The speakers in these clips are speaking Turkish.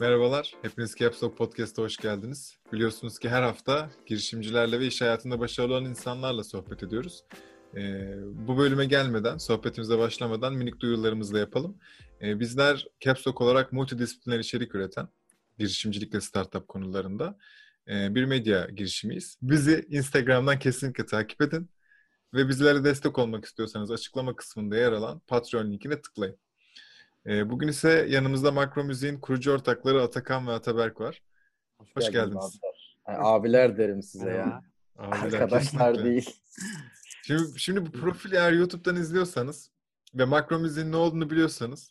Merhabalar, hepiniz Caps Lock Podcast'a hoş geldiniz. Biliyorsunuz ki her hafta girişimcilerle ve iş hayatında başarılı olan insanlarla sohbet ediyoruz. Ee, bu bölüme gelmeden, sohbetimize başlamadan minik duyurularımızı yapalım. Ee, bizler Caps olarak multidisipliner içerik üreten, girişimcilik ve startup konularında e, bir medya girişimiyiz. Bizi Instagram'dan kesinlikle takip edin ve bizlere destek olmak istiyorsanız açıklama kısmında yer alan Patreon linkine tıklayın. E, bugün ise yanımızda Makro Müziğin kurucu ortakları Atakan ve Ataberk var. Hoş, Hoş geldiniz. Abiler. Yani abiler derim size ya. Abiler, Arkadaşlar kesinlikle. değil. Şimdi, şimdi bu profili eğer YouTube'dan izliyorsanız ve Makro Müziğin ne olduğunu biliyorsanız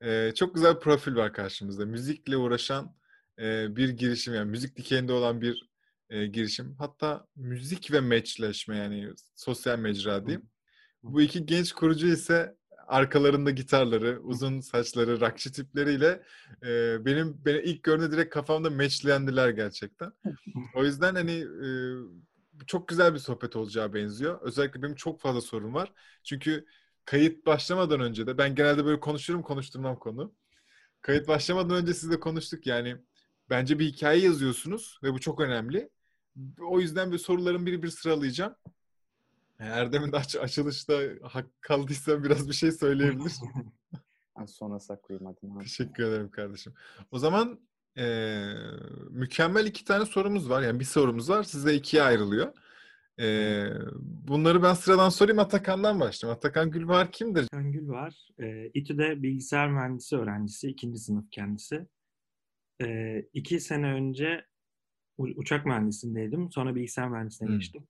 e, çok güzel bir profil var karşımızda. Müzikle uğraşan e, bir girişim yani müzik dikeyinde olan bir e, girişim. Hatta müzik ve meçleşme yani sosyal mecra diyeyim. Bu iki genç kurucu ise arkalarında gitarları, uzun saçları, rakçı tipleriyle e, benim beni ilk gördüğümde direkt kafamda meçleyendiler gerçekten. O yüzden hani e, çok güzel bir sohbet olacağı benziyor. Özellikle benim çok fazla sorum var. Çünkü kayıt başlamadan önce de ben genelde böyle konuşurum konuşturmam konu. Kayıt başlamadan önce sizle konuştuk yani bence bir hikaye yazıyorsunuz ve bu çok önemli. O yüzden bir soruların biri bir sıralayacağım. Erdem'in de aç açılışta hak kaldıysa biraz bir şey söyleyebilir. ben sonra saklayayım hadi. Teşekkür ederim kardeşim. O zaman e, mükemmel iki tane sorumuz var. Yani bir sorumuz var. Size ikiye ayrılıyor. E, bunları ben sıradan sorayım. Atakan'dan başlayayım. Atakan Gülvar kimdir? Atakan Gülvar, e, İTÜ'de bilgisayar mühendisi öğrencisi. ikinci sınıf kendisi. E, iki sene önce uçak mühendisindeydim. Sonra bilgisayar mühendisliğine hmm. geçtim.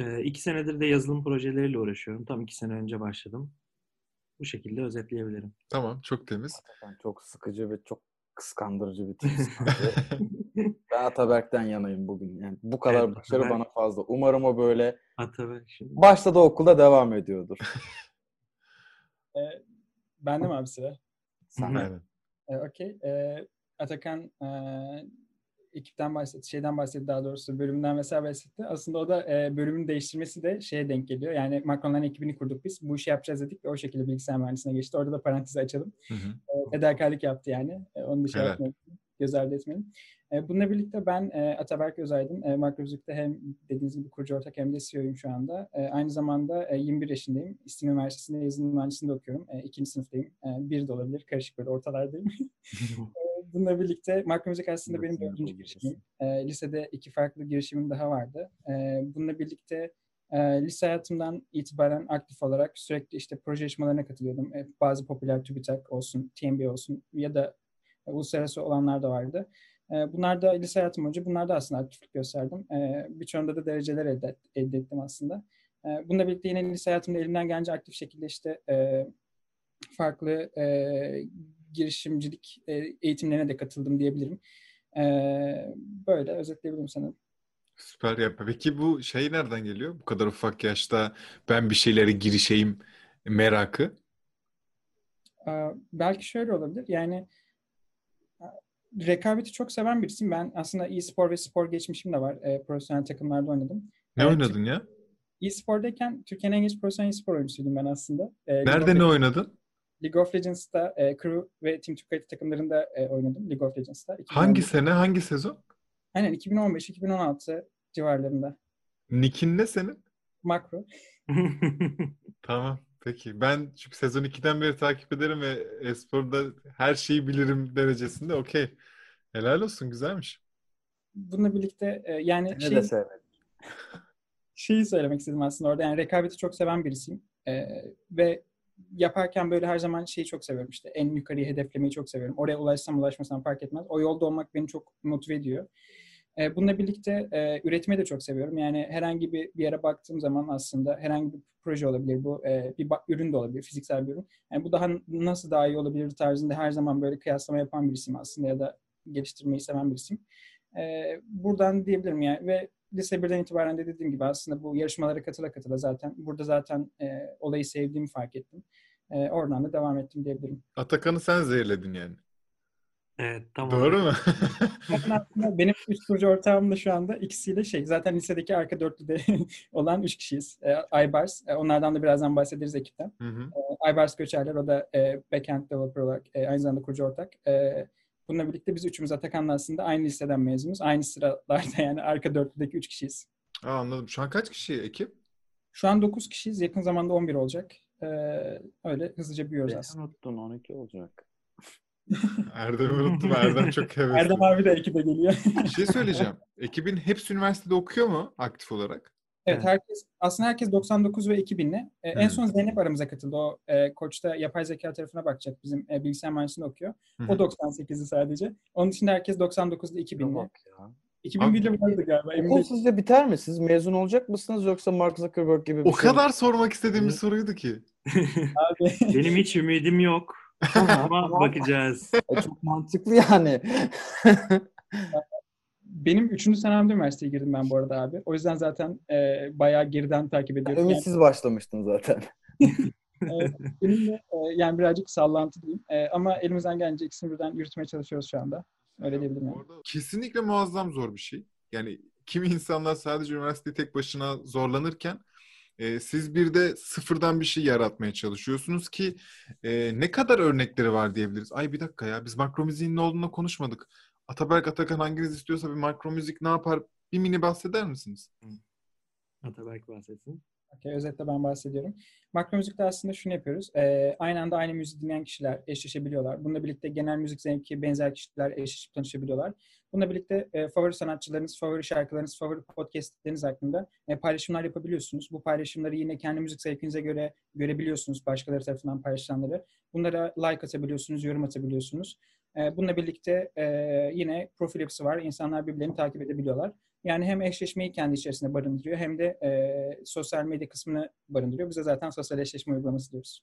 E, iki senedir de yazılım projeleriyle uğraşıyorum. Tam iki sene önce başladım. Bu şekilde özetleyebilirim. Tamam, çok temiz. çok sıkıcı ve çok kıskandırıcı bir tip. ben Ataberk'ten yanayım bugün. Yani bu kadar evet, başarı Ataberk... bana fazla. Umarım o böyle Ataberk şimdi. başta da okulda devam ediyordur. e, ben de mi abi sıra? Sen. Evet. E, Okey. E, Atakan e, ekipten bahsetti, şeyden bahsetti daha doğrusu bölümden vesaire bahsetti. Aslında o da e, bölümün değiştirmesi de şeye denk geliyor. Yani Macron'ların ekibini kurduk biz. Bu işi yapacağız dedik ve o şekilde bilgisayar mühendisliğine geçti. Orada da parantezi açalım. Hı hı. E, fedakarlık yaptı yani. E, onu dışarı evet. atmayalım. Göz ardı etmeyelim. E, bununla birlikte ben e, Ataberk Özaydın. E, Makrozük'te hem dediğiniz gibi kurucu ortak hem de CEO'yum şu anda. E, aynı zamanda e, 21 yaşındayım. İstinye Üniversitesi'nde yazılım mühendisliğinde okuyorum. E, ikinci sınıftayım. E, bir de olabilir. Karışık böyle ortalardayım. bununla birlikte makro müzik aslında benim dördüncü girişimim. E, lisede iki farklı girişimim daha vardı. E, bununla birlikte e, lise hayatımdan itibaren aktif olarak sürekli işte proje yarışmalarına katılıyordum. E, bazı popüler TÜBİTAK olsun, TMB olsun ya da e, uluslararası olanlar da vardı. E, bunlar da lise hayatım boyunca bunlar da aslında aktiflik gösterdim. E, birçoğunda da dereceler elde, elde ettim aslında. E, bununla birlikte yine lise hayatımda elimden gelince aktif şekilde işte e, farklı e, girişimcilik e, eğitimlerine de katıldım diyebilirim. E, böyle özetleyebilirim sanırım. Süper ya. Peki bu şey nereden geliyor? Bu kadar ufak yaşta ben bir şeylere girişeyim merakı. Ee, belki şöyle olabilir. Yani rekabeti çok seven birisiyim. Ben aslında e-spor ve spor geçmişim de var. E, profesyonel takımlarda oynadım. Ne evet, oynadın ya? E-spordayken Türkiye'nin en genç profesyonel e-spor oyuncusuydum ben aslında. E, Nerede ne oynadın? League of Legends'ta e, Crew ve Team Türkiye takımlarında e, oynadım League of Legends'ta. 2015. Hangi sene, hangi sezon? Aynen 2015-2016 civarlarında. Nick'in ne senin? Makro. tamam. Peki. Ben çünkü sezon 2'den beri takip ederim ve esporda her şeyi bilirim derecesinde. Okey. Helal olsun. Güzelmiş. Bununla birlikte e, yani ne şey, de sevmedim. şeyi söylemek istedim aslında orada. Yani rekabeti çok seven birisiyim. E, ve yaparken böyle her zaman şeyi çok seviyorum işte en yukarıyı hedeflemeyi çok seviyorum. Oraya ulaşsam ulaşmasam fark etmez. O yolda olmak beni çok motive ediyor. E, bununla birlikte e, üretmeyi de çok seviyorum. Yani herhangi bir, bir yere baktığım zaman aslında herhangi bir proje olabilir. Bu e, bir ürün de olabilir, fiziksel bir ürün. Yani bu daha nasıl daha iyi olabilir tarzında her zaman böyle kıyaslama yapan birisiyim aslında ya da geliştirmeyi seven birisiyim. E, buradan diyebilirim yani ve lise birden itibaren de dediğim gibi aslında bu yarışmalara katıla katıla zaten burada zaten e, olayı sevdiğimi fark ettim. E, oradan da devam ettim diyebilirim. Atakan'ı sen zehirledin yani. Evet tamam. Doğru mu? aslında benim üç kurucu ortağım da şu anda ikisiyle şey zaten lisedeki arka dörtlüde olan üç kişiyiz. E, Aybars, e, onlardan da birazdan bahsederiz ekipten. Hı hı. E, Aybars Göçerler o da e, backend developer olarak e, aynı zamanda kurucu ortak. E, Bununla birlikte biz üçümüz Atakan'la aslında aynı liseden mezunuz. Aynı sıralarda yani arka dörtlüdeki üç kişiyiz. Aa, anladım. Şu an kaç kişi ekip? Şu an 9 kişiyiz. Yakın zamanda 11 olacak. Ee, öyle hızlıca büyüyoruz aslında. unuttun 12 olacak. Erdem'i unuttum. Erdem çok hevesli. Erdem abi de ekibe geliyor. Bir şey söyleyeceğim. Ekibin hepsi üniversitede okuyor mu aktif olarak? Evet herkes aslında herkes 99 ve 2000'li. Ee, En son Zeynep aramıza katıldı. O e, koçta yapay zeka tarafına bakacak. Bizim e, bilgisayar mühendisliğinde okuyor. O 98'li sadece. Onun dışında herkes 99'da 2000'li. Bak ya. 2001'de vardı galiba. Okul sizde biter mi? Siz mezun olacak mısınız yoksa Mark Zuckerberg gibi bir O şey mi? kadar sormak istediğim bir soruydu ki. Abi. Benim hiç ümidim yok. Ama bakacağız. E, çok mantıklı yani. Benim 3. senemde üniversiteye girdim ben bu arada abi. O yüzden zaten e, bayağı geriden takip ediyorum. Yani, Ümitsiz başlamıştın zaten. e, benim de e, yani birazcık sallantı diyeyim. E, ama elimizden gelince ikisini birden yürütmeye çalışıyoruz şu anda. Öyle diyebilirim yani. Orada kesinlikle muazzam zor bir şey. Yani kimi insanlar sadece üniversiteyi tek başına zorlanırken e, siz bir de sıfırdan bir şey yaratmaya çalışıyorsunuz ki e, ne kadar örnekleri var diyebiliriz. Ay bir dakika ya biz makro müziğin ne olduğunu konuşmadık. Ataberk Atakan hanginiz istiyorsa bir makro müzik ne yapar? Bir mini bahseder misiniz? Ataberk bahsetsin. Okay, özetle ben bahsediyorum. Makro müzikte aslında şunu yapıyoruz. Ee, aynı anda aynı müzik dinleyen kişiler eşleşebiliyorlar. Bununla birlikte genel müzik zevki benzer kişiler eşleşip tanışabiliyorlar. Bununla birlikte e, favori sanatçılarınız, favori şarkılarınız, favori podcastleriniz hakkında e, paylaşımlar yapabiliyorsunuz. Bu paylaşımları yine kendi müzik zevkinize göre görebiliyorsunuz başkaları tarafından paylaşılanları. Bunlara like atabiliyorsunuz, yorum atabiliyorsunuz. E, bununla birlikte e, yine profil yapısı var. İnsanlar birbirlerini takip edebiliyorlar. Yani hem eşleşmeyi kendi içerisinde barındırıyor hem de e, sosyal medya kısmını barındırıyor. Bize zaten sosyal eşleşme uygulaması diyoruz.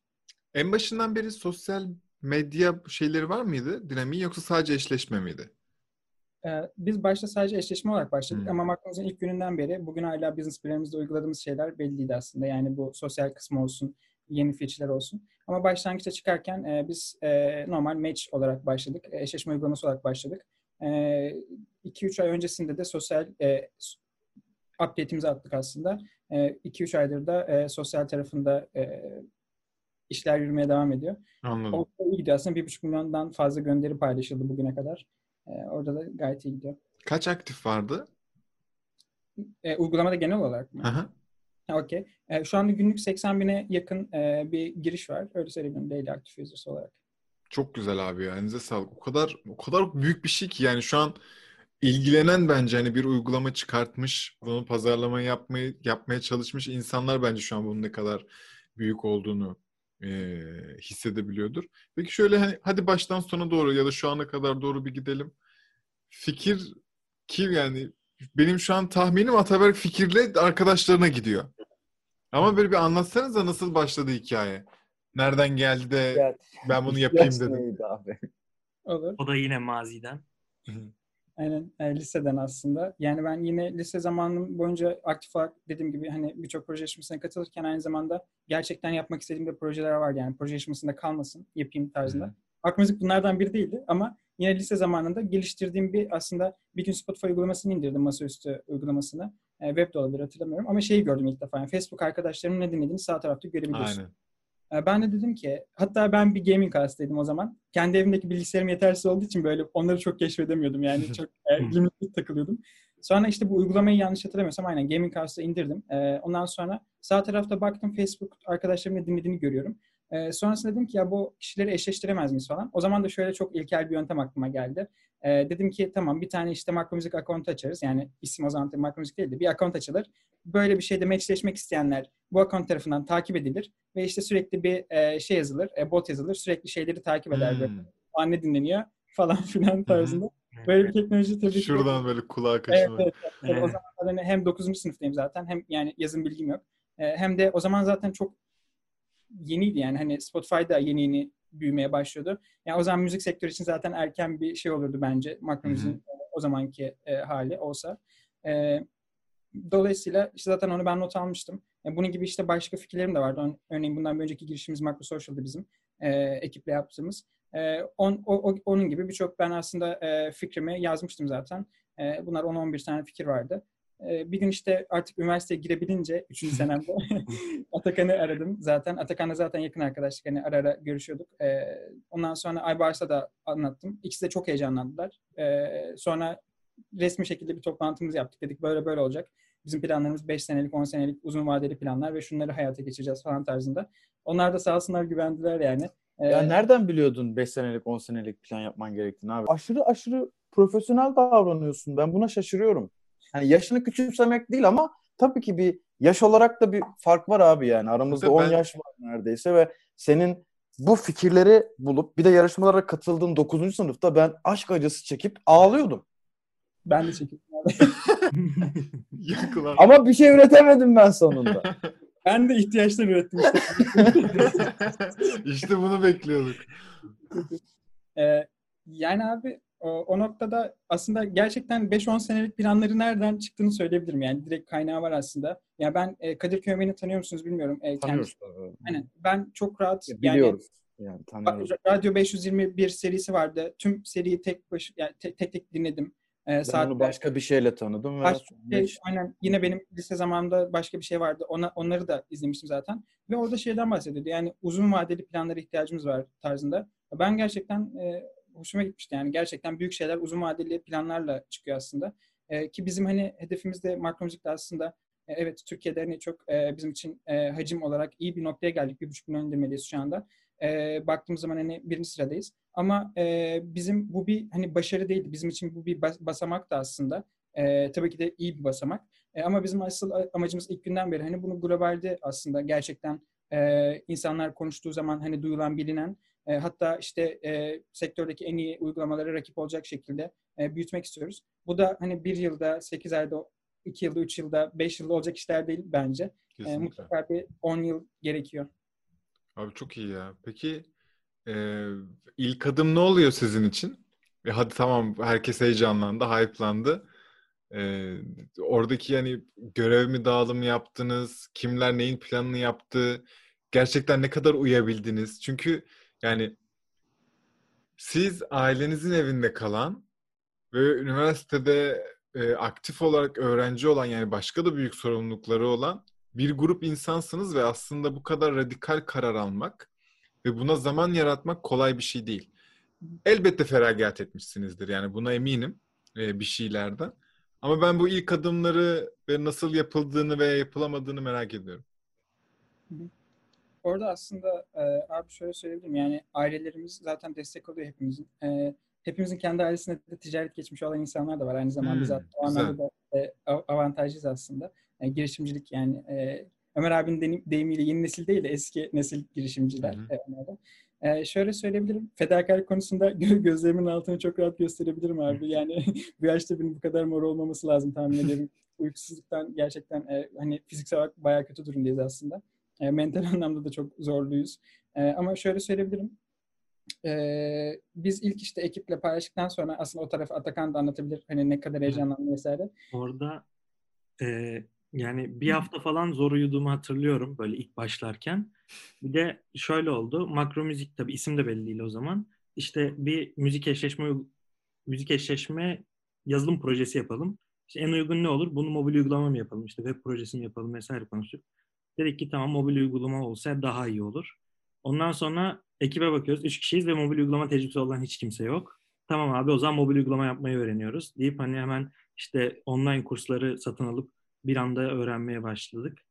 En başından beri sosyal medya şeyleri var mıydı dinamiği yoksa sadece eşleşme miydi? Biz başta sadece eşleşme olarak başladık Hmm. ama Makromuz'un ilk gününden beri bugün hala business planımızda uyguladığımız şeyler belliydi aslında. Yani bu sosyal kısmı olsun, yeni feature'ler olsun. Ama başlangıçta çıkarken e, biz e, normal match olarak başladık. Eşleşme uygulaması olarak başladık. 2-3 ay öncesinde de sosyal e, update'imizi attık aslında. 2-3 aydır da e, sosyal tarafında e, işler yürümeye devam ediyor. Anladım. Orada iyi gidiyor aslında. 1,5 milyondan fazla gönderi paylaşıldı bugüne kadar. E, orada da gayet iyi gidiyor. Kaç aktif vardı? E, uygulamada genel olarak mı? Aha. Ha, Okey. E, şu anda günlük 80 bine yakın e, bir giriş var. Öyle söyleyebilirim daily active users olarak. Çok güzel abi ya. Elinize sağlık. O kadar o kadar büyük bir şey ki yani şu an ilgilenen bence hani bir uygulama çıkartmış, bunu pazarlama yapmayı yapmaya çalışmış insanlar bence şu an bunun ne kadar büyük olduğunu e, hissedebiliyordur. Peki şöyle hani hadi baştan sona doğru ya da şu ana kadar doğru bir gidelim. Fikir kim yani benim şu an tahminim Ataberk fikirle arkadaşlarına gidiyor. Ama böyle bir anlatsanıza nasıl başladı hikaye? Nereden geldi de ben bunu yapayım ihtiyaç dedim. abi? Olur. O da yine maziden. Aynen e, liseden aslında. Yani ben yine lise zamanım boyunca aktif olarak dediğim gibi hani birçok proje yarışmasına katılırken aynı zamanda gerçekten yapmak istediğim de projeler vardı. Yani proje yarışmasında kalmasın, yapayım tarzında. Hı. Rock müzik bunlardan biri değildi ama yine lise zamanında geliştirdiğim bir aslında bir gün Spotify uygulamasını indirdim masaüstü uygulamasını. E, web de olabilir hatırlamıyorum ama şeyi gördüm ilk defa. Yani Facebook arkadaşlarımın ne dinlediğini sağ tarafta görebiliyorsun. Aynen. E, Ben de dedim ki hatta ben bir gaming hastaydım o zaman. Kendi evimdeki bilgisayarım yetersiz olduğu için böyle onları çok keşfedemiyordum. Yani çok e, limitli takılıyordum. Sonra işte bu uygulamayı yanlış hatırlamıyorsam aynen Gaming House'da indirdim. E, ondan sonra sağ tarafta baktım Facebook arkadaşlarımın dinlediğini görüyorum. E, sonrasında dedim ki ya bu kişileri eşleştiremez miyiz falan. O zaman da şöyle çok ilkel bir yöntem aklıma geldi. E, dedim ki tamam bir tane işte Makro Müzik account açarız. Yani isim o zaman tabii Makro Müzik değil de bir account açılır. Böyle bir şeyde matchleşmek isteyenler bu account tarafından takip edilir ve işte sürekli bir e, şey yazılır, e, bot yazılır. Sürekli şeyleri takip eder. Böyle, Hmm. "Aa, ne dinleniyor falan filan tarzında. Böyle bir teknoloji tabii ki. Şuradan böyle kulağa Evet, kaçırmak. evet. Tabii Evet. o zaman hani hem 9. sınıftayım zaten hem yani yazım bilgim yok. E, hem de o zaman zaten çok yeniydi yani hani Spotify'da yeni yeni büyümeye başlıyordu. Yani o zaman müzik sektörü için zaten erken bir şey olurdu bence makro müziğin o zamanki e, hali olsa. E, dolayısıyla işte zaten onu ben not almıştım. E, bunun gibi işte başka fikirlerim de vardı. Ör- Örneğin bundan bir önceki girişimiz Macro Social'dı bizim e, ekiple yaptığımız. E, on, o, o- onun gibi birçok ben aslında e, fikrimi yazmıştım zaten. E, bunlar 10-11 tane fikir vardı. E, bir gün işte artık üniversiteye girebilince 3. senemde Atakan'ı aradım. Zaten Atakan'la zaten yakın arkadaşlık. Hani ara ara görüşüyorduk. E, ondan sonra Aybars'a da anlattım. İkisi de çok heyecanlandılar. E, sonra resmi şekilde bir toplantımız yaptık. Dedik böyle böyle olacak. Bizim planlarımız 5 senelik, 10 senelik uzun vadeli planlar ve şunları hayata geçireceğiz falan tarzında. Onlar da sağ olsunlar güvendiler yani. Ya ee, nereden biliyordun 5 senelik 10 senelik plan yapman gerektiğini abi? Aşırı aşırı profesyonel davranıyorsun. Ben buna şaşırıyorum. Yani yaşını küçümsemek değil ama tabii ki bir yaş olarak da bir fark var abi yani. Aramızda 10 yaş var neredeyse ve senin bu fikirleri bulup bir de yarışmalara katıldığın 9. sınıfta ben aşk acısı çekip ağlıyordum. Ben de çekip Ama bir şey üretemedim ben sonunda. Ben de ihtiyaçtan ürettim işte. işte bunu bekliyorduk. Ee, yani abi o, noktada aslında gerçekten 5-10 senelik planları nereden çıktığını söyleyebilirim. Yani direkt kaynağı var aslında. Ya yani ben e, Kadir Kömeğini tanıyor musunuz bilmiyorum. E, Tanıyoruz. Hani ben çok rahat biliyoruz. Yani, yani Radyo 521 serisi vardı. Tüm seriyi tek baş yani tek tek, tek dinledim. Ee, ben onu başka bir şeyle tanıdım. Ve şey, aynen yine benim lise zamanında başka bir şey vardı. Ona, onları da izlemiştim zaten. Ve orada şeyden bahsediyordu. Yani uzun vadeli planlara ihtiyacımız var tarzında. Ben gerçekten e, hoşuma gitmişti. Yani gerçekten büyük şeyler uzun vadeli planlarla çıkıyor aslında. E, ki bizim hani hedefimiz de makro müzikte aslında e, evet Türkiye'de hani çok e, bizim için e, hacim olarak iyi bir noktaya geldik. Bir buçuk milyon indirmeliyiz şu anda. E, baktığımız zaman hani birinci sıradayız. Ama e, bizim bu bir hani başarı değildi. Bizim için bu bir bas- basamak da aslında. E, tabii ki de iyi bir basamak. E, ama bizim asıl amacımız ilk günden beri hani bunu globalde aslında gerçekten e, insanlar konuştuğu zaman hani duyulan, bilinen e, hatta işte e, sektördeki en iyi uygulamalara rakip olacak şekilde e, büyütmek istiyoruz. Bu da hani bir yılda, sekiz ayda, iki yılda, üç yılda, beş yılda olacak işler değil bence. E, mutlaka bir on yıl gerekiyor. Abi çok iyi ya. Peki e, ilk adım ne oluyor sizin için? E, hadi tamam herkes heyecanlandı, hype'landı. E, oradaki yani görev mi dağılımı yaptınız? Kimler neyin planını yaptı? Gerçekten ne kadar uyabildiniz? Çünkü yani siz ailenizin evinde kalan ve üniversitede e, aktif olarak öğrenci olan yani başka da büyük sorumlulukları olan bir grup insansınız ve aslında bu kadar radikal karar almak ve buna zaman yaratmak kolay bir şey değil. Elbette feragat etmişsinizdir yani buna eminim e, bir şeylerden. Ama ben bu ilk adımları ve nasıl yapıldığını ve yapılamadığını merak ediyorum. Orada aslında e, abi şöyle söyleyebilirim yani ailelerimiz zaten destek oluyor hepimizin. E, hepimizin kendi ailesinde de ticaret geçmiş olan insanlar da var aynı zamanda hmm, zaten o anlamda da e, avantajlıyız aslında. E, girişimcilik yani e, Ömer abinin deyimiyle yeni nesil değil de eski nesil girişimciler. Hı E, şöyle söyleyebilirim. Fedakarlık konusunda gözlerimin altını çok rahat gösterebilirim abi. Yani bu yaşta benim bu kadar mor olmaması lazım tahmin ederim. Uykusuzluktan gerçekten e, hani fiziksel olarak bayağı kötü durumdayız aslında. E, mental anlamda da çok zorluyuz. E, ama şöyle söyleyebilirim. E, biz ilk işte ekiple paylaştıktan sonra aslında o tarafı Atakan da anlatabilir. Hani ne kadar heyecanlandı vesaire. Orada e, yani bir hafta falan zor uyuduğumu hatırlıyorum böyle ilk başlarken. Bir de şöyle oldu. Makro müzik tabii isim de belli değil o zaman. İşte bir müzik eşleşme müzik eşleşme yazılım projesi yapalım. İşte en uygun ne olur? Bunu mobil uygulama mı yapalım? İşte web projesi mi yapalım vesaire konuştuk. Dedik ki tamam mobil uygulama olsa daha iyi olur. Ondan sonra ekibe bakıyoruz. Üç kişiyiz ve mobil uygulama tecrübesi olan hiç kimse yok. Tamam abi o zaman mobil uygulama yapmayı öğreniyoruz. Deyip hani hemen işte online kursları satın alıp bir anda öğrenmeye başladık.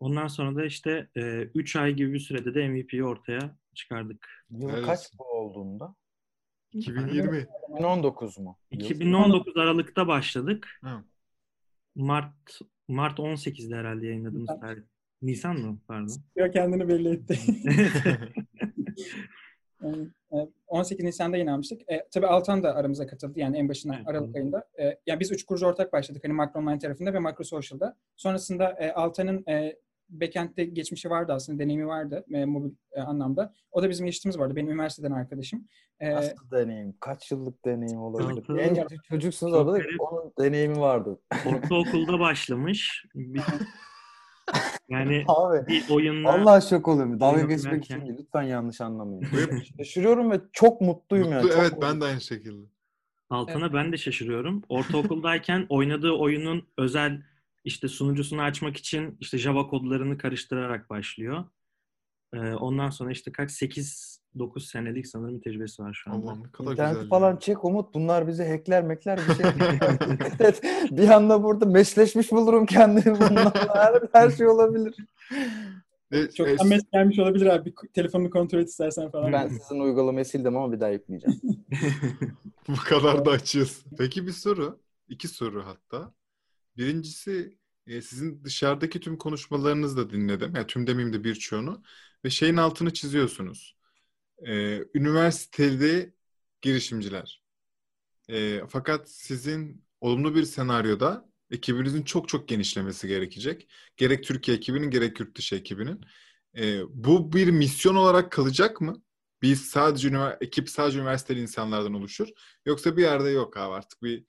Ondan sonra da işte 3 e, ay gibi bir sürede de MVP'yi ortaya çıkardık. Yıl evet. kaç bu olduğunda? 2020. 2019 mu? 2019 Aralık'ta başladık. Hı. Mart Mart 18'de herhalde yayınladığımız tarih. Nisan mı? Pardon. Yok kendini belli etti. 18 Nisan'da yayınlanmıştık. E, tabii Altan da aramıza katıldı yani en başına evet, Aralık ayında. E, yani biz üç kurucu ortak başladık hani Macro Online tarafında ve Macro Social'da. Sonrasında e, Altan'ın e, backend'de geçmişi vardı aslında, deneyimi vardı e, mobil e, anlamda. O da bizim geçtiğimiz vardı. Benim üniversiteden arkadaşım. E, Nasıl deneyim? Kaç yıllık deneyim olabilir? En çocuksunuz orada da onun deneyimi vardı. Ortaokulda başlamış. Yani Abi, bir oyunla... Allah şok oluyorum. Dalga geçmek için değil. Lütfen yanlış anlamayın. Şaşırıyorum ve çok mutluyum Mutlu, yani. Çok evet mutluyum. ben de aynı şekilde. Altan'a ben de şaşırıyorum. Ortaokuldayken oynadığı oyunun özel işte sunucusunu açmak için işte Java kodlarını karıştırarak başlıyor. Ee, ondan sonra işte kaç 8 9 senelik sanırım tecrübesi var şu anda. Allah'ım ne kadar İnterneti güzel. falan ya. çek Umut. Bunlar bizi hackler mekler bir şey. Evet, bir anda burada meşleşmiş bulurum kendimi bunlarla. Her, her şey olabilir. E, Çok e, mesaj gelmiş olabilir abi. Bir telefonunu kontrol et istersen falan. Ben sizin uygulamayı sildim ama bir daha yükleyeceğim. Bu kadar da açığız. Peki bir soru. iki soru hatta. Birincisi e, sizin dışarıdaki tüm konuşmalarınızı da dinledim. Yani tüm demeyeyim de birçoğunu. Ve şeyin altını çiziyorsunuz. E, üniversitede girişimciler. E, fakat sizin olumlu bir senaryoda ekibinizin çok çok genişlemesi gerekecek. Gerek Türkiye ekibinin gerek yurt dışı ekibinin. E, bu bir misyon olarak kalacak mı? Biz sadece ünivers- ekip sadece üniversiteli insanlardan oluşur. Yoksa bir yerde yok abi artık bir,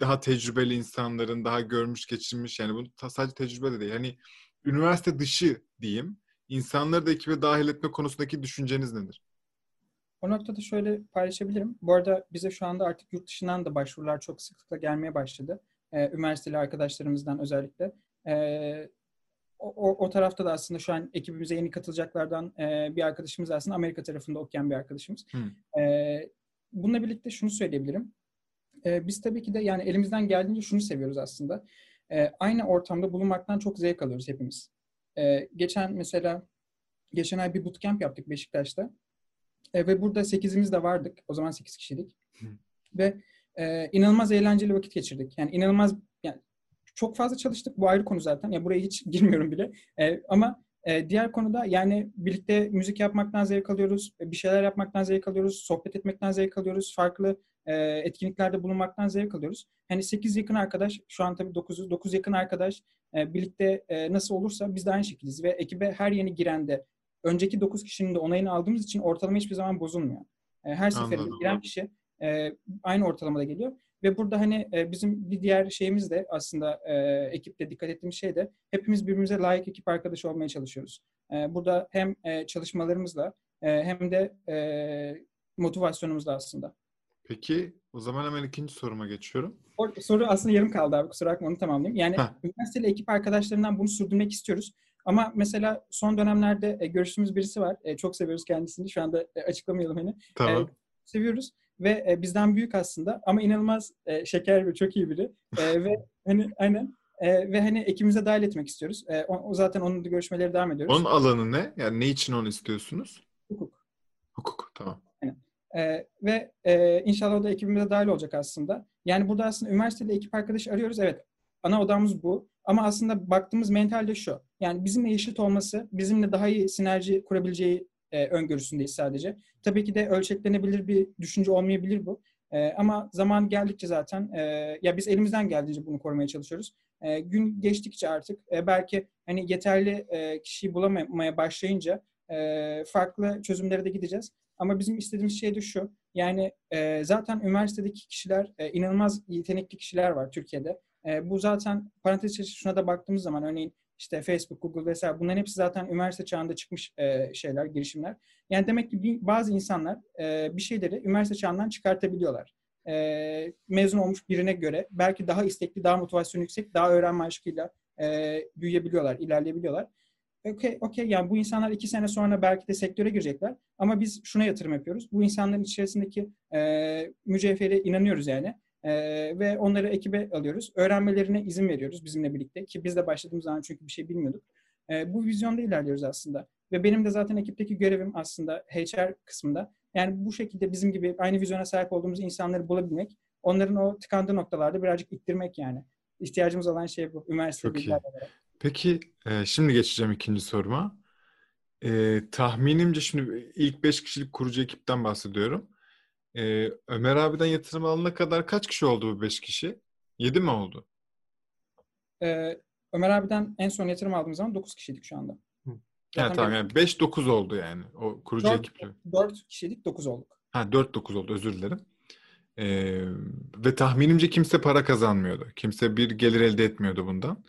daha tecrübeli insanların daha görmüş geçirmiş yani bu ta- sadece tecrübe de değil. Hani üniversite dışı diyeyim. insanları da ekibe dahil etme konusundaki düşünceniz nedir? O noktada şöyle paylaşabilirim. Bu arada bize şu anda artık yurt dışından da başvurular çok sıklıkla gelmeye başladı. Ee, üniversiteli arkadaşlarımızdan özellikle. Ee, o, o, o tarafta da aslında şu an ekibimize yeni katılacaklardan e, bir arkadaşımız aslında Amerika tarafında okuyan bir arkadaşımız. Hı. Ee, bununla birlikte şunu söyleyebilirim. Ee, biz tabii ki de yani elimizden geldiğince şunu seviyoruz aslında. Ee, aynı ortamda bulunmaktan çok zevk alıyoruz hepimiz. Ee, geçen mesela geçen ay bir bootcamp yaptık Beşiktaş'ta. E, ve burada 8'imiz de vardık. O zaman 8 kişiydik. Hı. Ve e, inanılmaz eğlenceli vakit geçirdik. Yani inanılmaz yani çok fazla çalıştık. Bu ayrı konu zaten. Ya buraya hiç girmiyorum bile. E, ama e, diğer konuda yani birlikte müzik yapmaktan zevk alıyoruz. e, Bir şeyler yapmaktan zevk alıyoruz. Sohbet etmekten zevk alıyoruz. Farklı e, etkinliklerde bulunmaktan zevk alıyoruz. Hani 8 yakın arkadaş, şu an tabii 9'uz. 9 yakın arkadaş e, birlikte e, nasıl olursa biz de aynı şekildeyiz. Ve ekibe her yeni girende önceki 9 kişinin de onayını aldığımız için ortalama hiçbir zaman bozulmuyor. E, Her seferinde Anladım. giren kişi e, aynı ortalamada geliyor. Ve burada hani e, bizim bir diğer şeyimiz de aslında e, ekipte dikkat ettiğimiz şey de hepimiz birbirimize layık ekip arkadaşı olmaya çalışıyoruz. E, burada hem e, çalışmalarımızla e, hem de e, motivasyonumuzla aslında. Peki o zaman hemen ikinci soruma geçiyorum. O soru aslında yarım kaldı abi kusura bakma onu tamamlayayım. Yani Heh. üniversiteli ekip arkadaşlarından bunu sürdürmek istiyoruz. Ama mesela son dönemlerde e, görüştüğümüz birisi var. E, çok seviyoruz kendisini. Şu anda e, açıklamayalım hani. Tamam. Seviyoruz ve e, bizden büyük aslında ama inanılmaz e, şeker ve çok iyi biri. E, ve hani aynen e, ve hani ekibimize dahil etmek istiyoruz. E, o, zaten onun da görüşmeleri devam ediyoruz. Onun alanı ne? Yani ne için onu istiyorsunuz? Hukuk. Hukuk. Tamam. Ee, ve e, inşallah o da ekibimize dahil olacak aslında. Yani burada aslında üniversitede ekip arkadaşı arıyoruz. Evet, ana odamız bu. Ama aslında baktığımız mental de şu. Yani bizimle eşit olması, bizimle daha iyi sinerji kurabileceği e, öngörüsündeyiz sadece. Tabii ki de ölçeklenebilir bir düşünce olmayabilir bu. E, ama zaman geldikçe zaten, e, ya biz elimizden geldiğince bunu korumaya çalışıyoruz. E, gün geçtikçe artık e, belki hani yeterli e, kişiyi bulamamaya başlayınca e, farklı çözümlere de gideceğiz. Ama bizim istediğimiz şey de şu. Yani e, zaten üniversitedeki kişiler e, inanılmaz yetenekli kişiler var Türkiye'de. E, bu zaten parantez içi şuna da baktığımız zaman örneğin işte Facebook, Google vesaire bunların hepsi zaten üniversite çağında çıkmış e, şeyler, girişimler. Yani demek ki bir, bazı insanlar e, bir şeyleri üniversite çağından çıkartabiliyorlar. E, mezun olmuş birine göre belki daha istekli, daha motivasyon yüksek, daha öğrenme aşkıyla e, büyüyebiliyorlar, ilerleyebiliyorlar. Okey, okey. Yani bu insanlar iki sene sonra belki de sektöre girecekler. Ama biz şuna yatırım yapıyoruz. Bu insanların içerisindeki e, mücevhere inanıyoruz yani. E, ve onları ekibe alıyoruz. Öğrenmelerine izin veriyoruz bizimle birlikte. Ki biz de başladığımız zaman çünkü bir şey bilmiyorduk. E, bu vizyonda ilerliyoruz aslında. Ve benim de zaten ekipteki görevim aslında HR kısmında. Yani bu şekilde bizim gibi aynı vizyona sahip olduğumuz insanları bulabilmek. Onların o tıkandığı noktalarda birazcık ittirmek yani. İhtiyacımız olan şey bu. Üniversite Çok iyi. olarak. Peki e, şimdi geçeceğim ikinci soruma. E, tahminimce şimdi ilk 5 kişilik kurucu ekipten bahsediyorum. E, Ömer abiden yatırım alana kadar kaç kişi oldu bu 5 kişi? 7 mi oldu? Ee, Ömer abiden en son yatırım aldığımız zaman 9 kişiydik şu anda. Yani Zaten tamam yani 5-9 oldu yani o kurucu Dört. ekiple. 4 kişiydik 9 olduk. Ha 4-9 oldu özür dilerim. E, ve tahminimce kimse para kazanmıyordu. Kimse bir gelir elde etmiyordu bundan.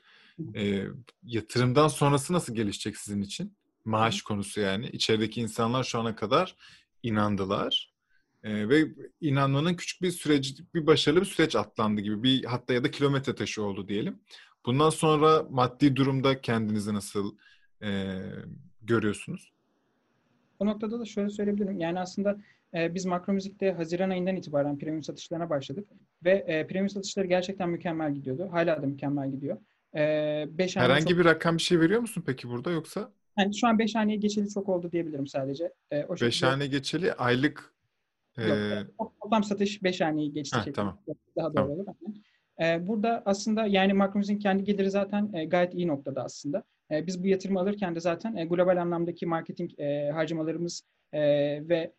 E, yatırımdan sonrası nasıl gelişecek sizin için? Maaş konusu yani. İçerideki insanlar şu ana kadar inandılar. E, ve inanmanın küçük bir süreci, bir başarılı bir süreç atlandı gibi. Bir hatta ya da kilometre taşı oldu diyelim. Bundan sonra maddi durumda kendinizi nasıl e, görüyorsunuz? O noktada da şöyle söyleyebilirim. Yani aslında e, biz makro müzikte Haziran ayından itibaren premium satışlarına başladık. Ve e, premium satışları gerçekten mükemmel gidiyordu. Hala da mükemmel gidiyor. E, beş Herhangi çok... bir rakam bir şey veriyor musun peki burada yoksa? Yani şu an 5 haneye geçeli çok oldu diyebilirim sadece. E, o 5 hane geçeli aylık Yok, e... toplam satış 5 haneyi geçti. Heh, tamam. Daha doğru tamam. olur. E, burada aslında yani Makromiz'in kendi geliri zaten e, gayet iyi noktada aslında. E, biz bu yatırımı alırken de zaten e, global anlamdaki marketing harcamalarımız ve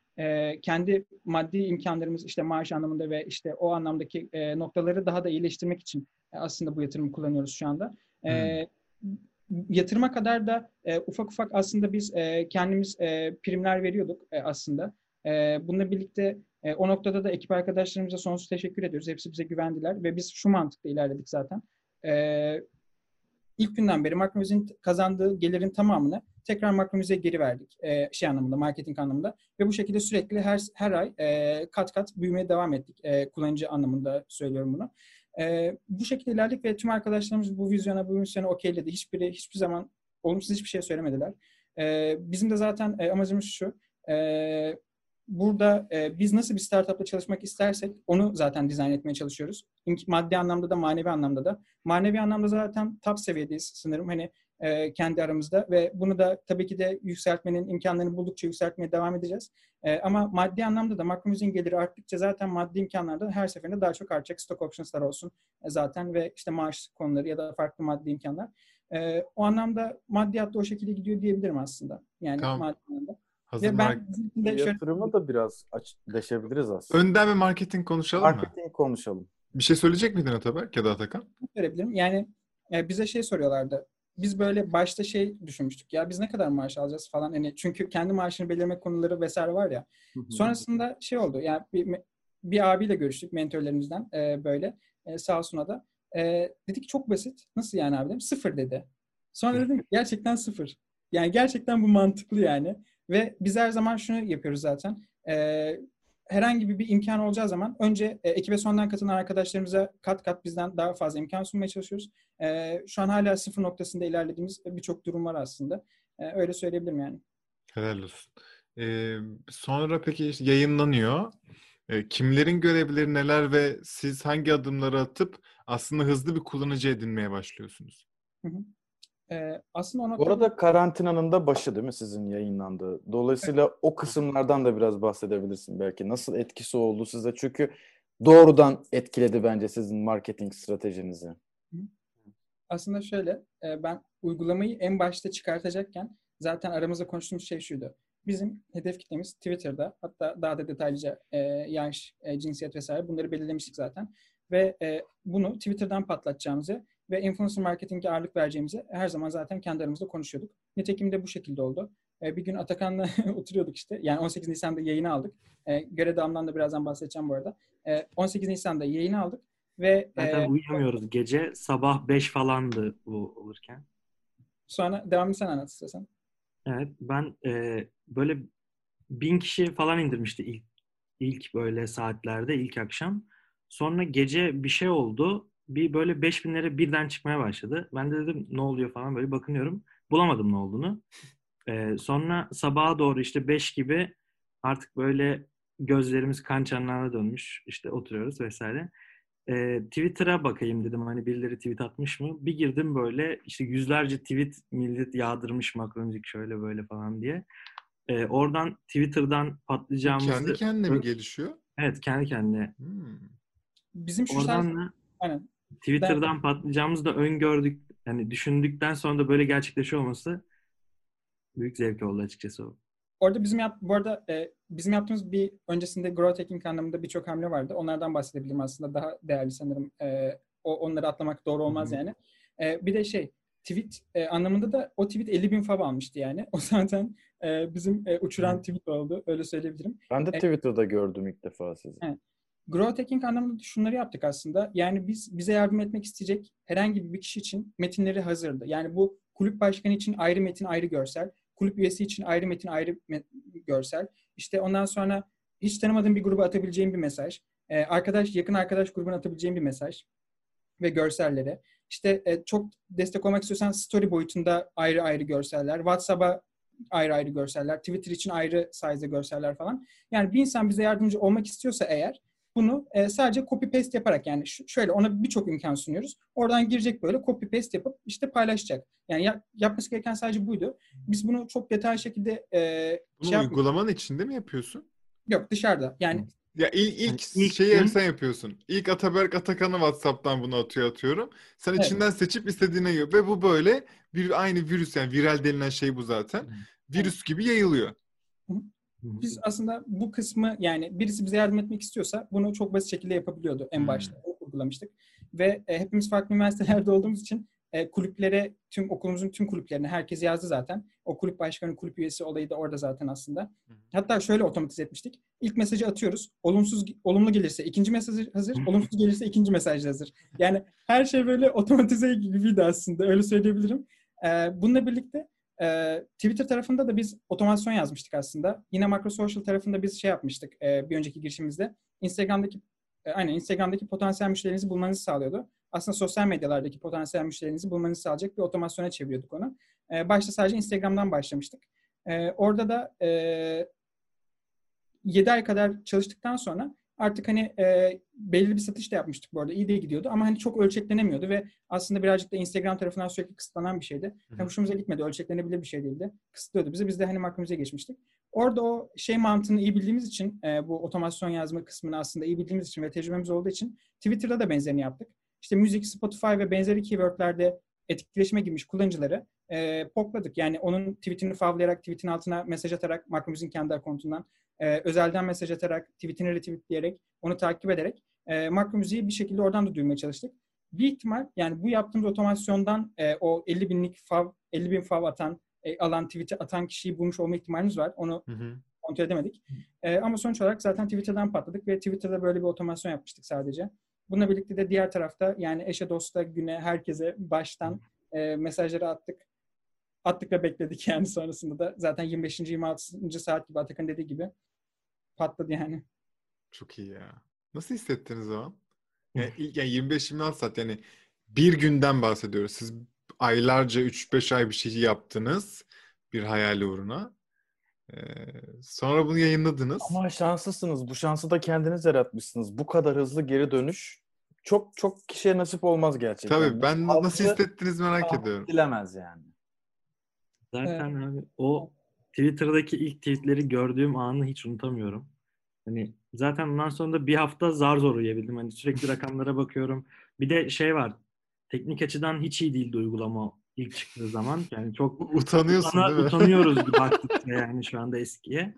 kendi maddi imkanlarımız işte maaş anlamında ve işte o anlamdaki noktaları daha da iyileştirmek için aslında bu yatırımı kullanıyoruz şu anda. Hmm. Yatırıma kadar da ufak ufak aslında biz kendimiz primler veriyorduk aslında. E, bununla birlikte e, o noktada da ekip arkadaşlarımıza sonsuz teşekkür ediyoruz. Hepsi bize güvendiler ve biz şu mantıkla ilerledik zaten. E, ilk günden beri Makromüz'ün kazandığı gelirin tamamını tekrar Makromüz'e geri verdik. E, şey anlamında, marketing anlamında. Ve bu şekilde sürekli her her ay e, kat kat büyümeye devam ettik. E, kullanıcı anlamında söylüyorum bunu. E, bu şekilde ilerledik ve tüm arkadaşlarımız bu vizyona, bu misyona okeyledi. Hiçbiri hiçbir zaman olumsuz hiçbir şey söylemediler. E, bizim de zaten e, amacımız şu. E, burada e, biz nasıl bir startupla çalışmak istersek onu zaten dizayn etmeye çalışıyoruz. Maddi anlamda da manevi anlamda da. Manevi anlamda zaten top seviyedeyiz sanırım hani e, kendi aramızda ve bunu da tabii ki de yükseltmenin imkanlarını buldukça yükseltmeye devam edeceğiz. E, ama maddi anlamda da makromüzin geliri arttıkça zaten maddi imkanlarda her seferinde daha çok artacak. Stock optionslar olsun e, zaten ve işte maaş konuları ya da farklı maddi imkanlar. E, o anlamda maddiyat da o şekilde gidiyor diyebilirim aslında. Yani tamam. maddi anlamda. Hazır ben de yatırıma da biraz aç, deşebiliriz aslında. Önden bir marketing konuşalım marketing mı? Marketing konuşalım. Bir şey söyleyecek miydin Ataberk ya da Atakan? Söyleyebilirim. Yani e, bize şey soruyorlardı. Biz böyle başta şey düşünmüştük. Ya biz ne kadar maaş alacağız falan. Hani çünkü kendi maaşını belirleme konuları vesaire var ya. Sonrasında şey oldu. Yani bir, bir abiyle görüştük mentörlerimizden e, böyle. E, sağ olsun da. E, dedik çok basit. Nasıl yani abi dedim. Sıfır dedi. Sonra dedim gerçekten sıfır. Yani gerçekten bu mantıklı yani. Ve biz her zaman şunu yapıyoruz zaten. Ee, herhangi bir, bir imkan olacağı zaman önce e, ekibe sondan katılan arkadaşlarımıza kat kat bizden daha fazla imkan sunmaya çalışıyoruz. E, şu an hala sıfır noktasında ilerlediğimiz birçok durum var aslında. E, öyle söyleyebilirim yani. Helal olsun. Ee, sonra peki işte yayınlanıyor. E, kimlerin görevleri neler ve siz hangi adımları atıp aslında hızlı bir kullanıcı edinmeye başlıyorsunuz? Hı hı. Ee, aslında ona Bu arada karantinanın da başı değil mi sizin yayınlandığı? Dolayısıyla evet. o kısımlardan da biraz bahsedebilirsin belki. Nasıl etkisi oldu size? Çünkü doğrudan etkiledi bence sizin marketing stratejinizi. Aslında şöyle, e, ben uygulamayı en başta çıkartacakken zaten aramızda konuştuğumuz şey şuydu. Bizim hedef kitlemiz Twitter'da, hatta daha da detaylıca e, yaş, e, cinsiyet vesaire bunları belirlemiştik zaten. Ve bunu Twitter'dan patlatacağımızı ve influencer marketing'e ağırlık vereceğimizi her zaman zaten kendi aramızda konuşuyorduk. Nitekim de bu şekilde oldu. E, bir gün Atakan'la oturuyorduk işte. Yani 18 Nisan'da yayını aldık. E, Göre Dam'dan da birazdan bahsedeceğim bu arada. E, 18 Nisan'da yayını aldık ve Zaten e, uyuyamıyoruz gece. Sabah 5 falandı bu olurken. Sonra devamını sen anlat istiyorsan. Evet ben e, böyle bin kişi falan indirmişti ilk ilk böyle saatlerde ilk akşam. Sonra gece bir şey oldu bir böyle 5000'lere birden çıkmaya başladı. Ben de dedim ne oluyor falan böyle bakınıyorum. Bulamadım ne olduğunu. Ee, sonra sabaha doğru işte 5 gibi artık böyle gözlerimiz kan çanlarına dönmüş. İşte oturuyoruz vesaire. Ee, Twitter'a bakayım dedim hani birileri tweet atmış mı? Bir girdim böyle işte yüzlerce tweet millet yağdırmış makronik şöyle böyle falan diye. Ee, oradan Twitter'dan patlayacağımızı... Kendi kendine mi gelişiyor? Evet kendi kendine. Hmm. Bizim şu Oradan da... Aynen. Twitter'dan ben... patlayacağımızı da öngördük. Yani düşündükten sonra da böyle gerçekleşiyor olması büyük zevk oldu açıkçası o. Orada bizim yap bu arada e, bizim yaptığımız bir öncesinde growth hacking anlamında birçok hamle vardı. Onlardan bahsedebilirim aslında. Daha değerli sanırım. E, o onları atlamak doğru olmaz Hı-hı. yani. E, bir de şey tweet e, anlamında da o tweet 50 bin fav almıştı yani. O zaten e, bizim e, uçuran Hı. tweet oldu. Öyle söyleyebilirim. Ben de e, Twitter'da gördüm ilk defa sizi. Evet. Growth hacking anlamında şunları yaptık aslında. Yani biz bize yardım etmek isteyecek herhangi bir kişi için metinleri hazırdı. Yani bu kulüp başkanı için ayrı metin, ayrı görsel. Kulüp üyesi için ayrı metin, ayrı görsel. İşte ondan sonra hiç tanımadığın bir gruba atabileceğin bir mesaj, e, arkadaş yakın arkadaş grubuna atabileceğin bir mesaj ve görsellere. İşte e, çok destek olmak istiyorsan story boyutunda ayrı ayrı görseller, WhatsApp'a ayrı ayrı görseller, Twitter için ayrı size görseller falan. Yani bir insan bize yardımcı olmak istiyorsa eğer bunu e, sadece copy paste yaparak yani şöyle ona birçok imkan sunuyoruz. Oradan girecek böyle copy paste yapıp işte paylaşacak. Yani yap, yapması gereken sadece buydu. Biz bunu çok detaylı şekilde e, Bunu şey uygulamanın içinde mi yapıyorsun? Yok dışarıda. Yani Ya ilk, ilk, Yani ilk şeyi sen yapıyorsun. İlk Ataberk Atakan'ı WhatsApp'tan bunu atıyor atıyorum. Sen Evet. içinden seçip istediğine yiyor. Ve bu böyle bir aynı virüs yani viral denilen şey bu zaten. Virüs gibi yayılıyor. Biz aslında bu kısmı yani birisi bize yardım etmek istiyorsa bunu çok basit şekilde yapabiliyordu en başta. Onu uygulamıştık. Ve e, hepimiz farklı üniversitelerde olduğumuz için e, kulüplere, tüm okulumuzun tüm kulüplerine herkes yazdı zaten. O kulüp başkanı, kulüp üyesi olayı da orada zaten aslında. Hatta şöyle otomatize etmiştik. İlk mesajı atıyoruz. Olumsuz, olumlu gelirse ikinci mesaj hazır. Olumsuz gelirse ikinci mesaj hazır. Yani her şey böyle otomatize gibiydi aslında. Öyle söyleyebilirim. E, bununla birlikte e, Twitter tarafında da biz otomasyon yazmıştık aslında. Yine Microsocial tarafında biz şey yapmıştık e, bir önceki girişimizde. Instagram'daki e, aynen Instagram'daki potansiyel müşterinizi bulmanızı sağlıyordu. Aslında sosyal medyalardaki potansiyel müşterinizi bulmanızı sağlayacak bir otomasyona çeviriyorduk onu. E, başta sadece Instagram'dan başlamıştık. E, orada da e, 7 ay kadar çalıştıktan sonra artık hani e, belli bir satış da yapmıştık bu arada. İyi de gidiyordu ama hani çok ölçeklenemiyordu ve aslında birazcık da Instagram tarafından sürekli kısıtlanan bir şeydi. Yani hoşumuza gitmedi. Ölçeklenebilir bir şey değildi. Kısıtlıyordu bizi. Biz de hani makramize geçmiştik. Orada o şey mantığını iyi bildiğimiz için e, bu otomasyon yazma kısmını aslında iyi bildiğimiz için ve tecrübemiz olduğu için Twitter'da da benzerini yaptık. İşte müzik, Spotify ve benzeri keywordlerde etkileşime girmiş kullanıcıları e, pokladık. Yani onun tweetini favlayarak, tweetin altına mesaj atarak, Makromüzik'in kendi akontundan, e, özelden mesaj atarak, tweetini retweetleyerek, onu takip ederek e, Makromüzik'i bir şekilde oradan da duymaya çalıştık. Bir ihtimal yani bu yaptığımız otomasyondan e, o 50 binlik fav, 50 bin fav atan, e, alan tweet'i atan kişiyi bulmuş olma ihtimalimiz var. Onu Hı hı. kontrol edemedik. E, ama sonuç olarak zaten Twitter'dan patladık ve Twitter'da böyle bir otomasyon yapmıştık sadece. Bununla birlikte de diğer tarafta yani eşe, dosta, güne, herkese baştan e, mesajları attık. Attık ve bekledik yani sonrasında da zaten 25. 26. saat gibi Atakan dediği gibi patladı yani. Çok iyi ya. Nasıl hissettiniz o an? Yani ilk yani 25-26 saat yani bir günden bahsediyoruz. Siz aylarca 3-5 ay bir şey yaptınız bir hayal uğruna. Ee, sonra bunu yayınladınız. Ama şanslısınız. Bu şansı da kendiniz yaratmışsınız. Bu kadar hızlı geri dönüş çok çok kişiye nasip olmaz gerçekten. Tabii ben Halkı nasıl hissettiniz merak ediyorum. edilemez yani. Zaten abi o Twitter'daki ilk tweetleri gördüğüm anı hiç unutamıyorum. Hani zaten ondan sonra da bir hafta zar zor uyuyabildim. Hani sürekli rakamlara bakıyorum. Bir de şey var. Teknik açıdan hiç iyi değildi uygulama ilk çıktığı zaman. Yani çok Utanıyorsun Utana- değil mi? utanıyoruz baktıkça yani şu anda eskiye.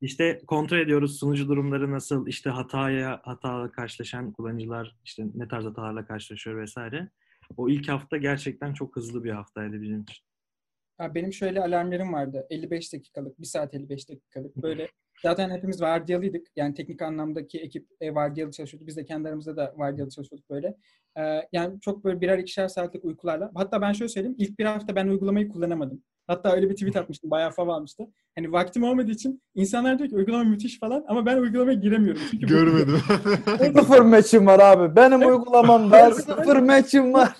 İşte kontrol ediyoruz sunucu durumları nasıl, işte hataya hata karşılaşan kullanıcılar işte ne tarz hatalarla karşılaşıyor vesaire. O ilk hafta gerçekten çok hızlı bir haftaydı bizim için. Ya benim şöyle alarmlarım vardı. 55 dakikalık, 1 saat 55 dakikalık. Böyle zaten hepimiz vardiyalıydık. Yani teknik anlamdaki ekip e, vardiyalı çalışıyordu. Biz de kendi aramızda da vardiyalı çalışıyorduk böyle. Ee, yani çok böyle birer ikişer saatlik uykularla. Hatta ben şöyle söyleyeyim. ilk bir hafta ben uygulamayı kullanamadım. Hatta öyle bir tweet atmıştım. Bayağı fav almıştı. Hani vaktim olmadığı için insanlar diyor ki uygulama müthiş falan ama ben uygulamaya giremiyorum. Çünkü Görmedim. Sıfır match'im var abi. Benim uygulamamda sıfır match'im var.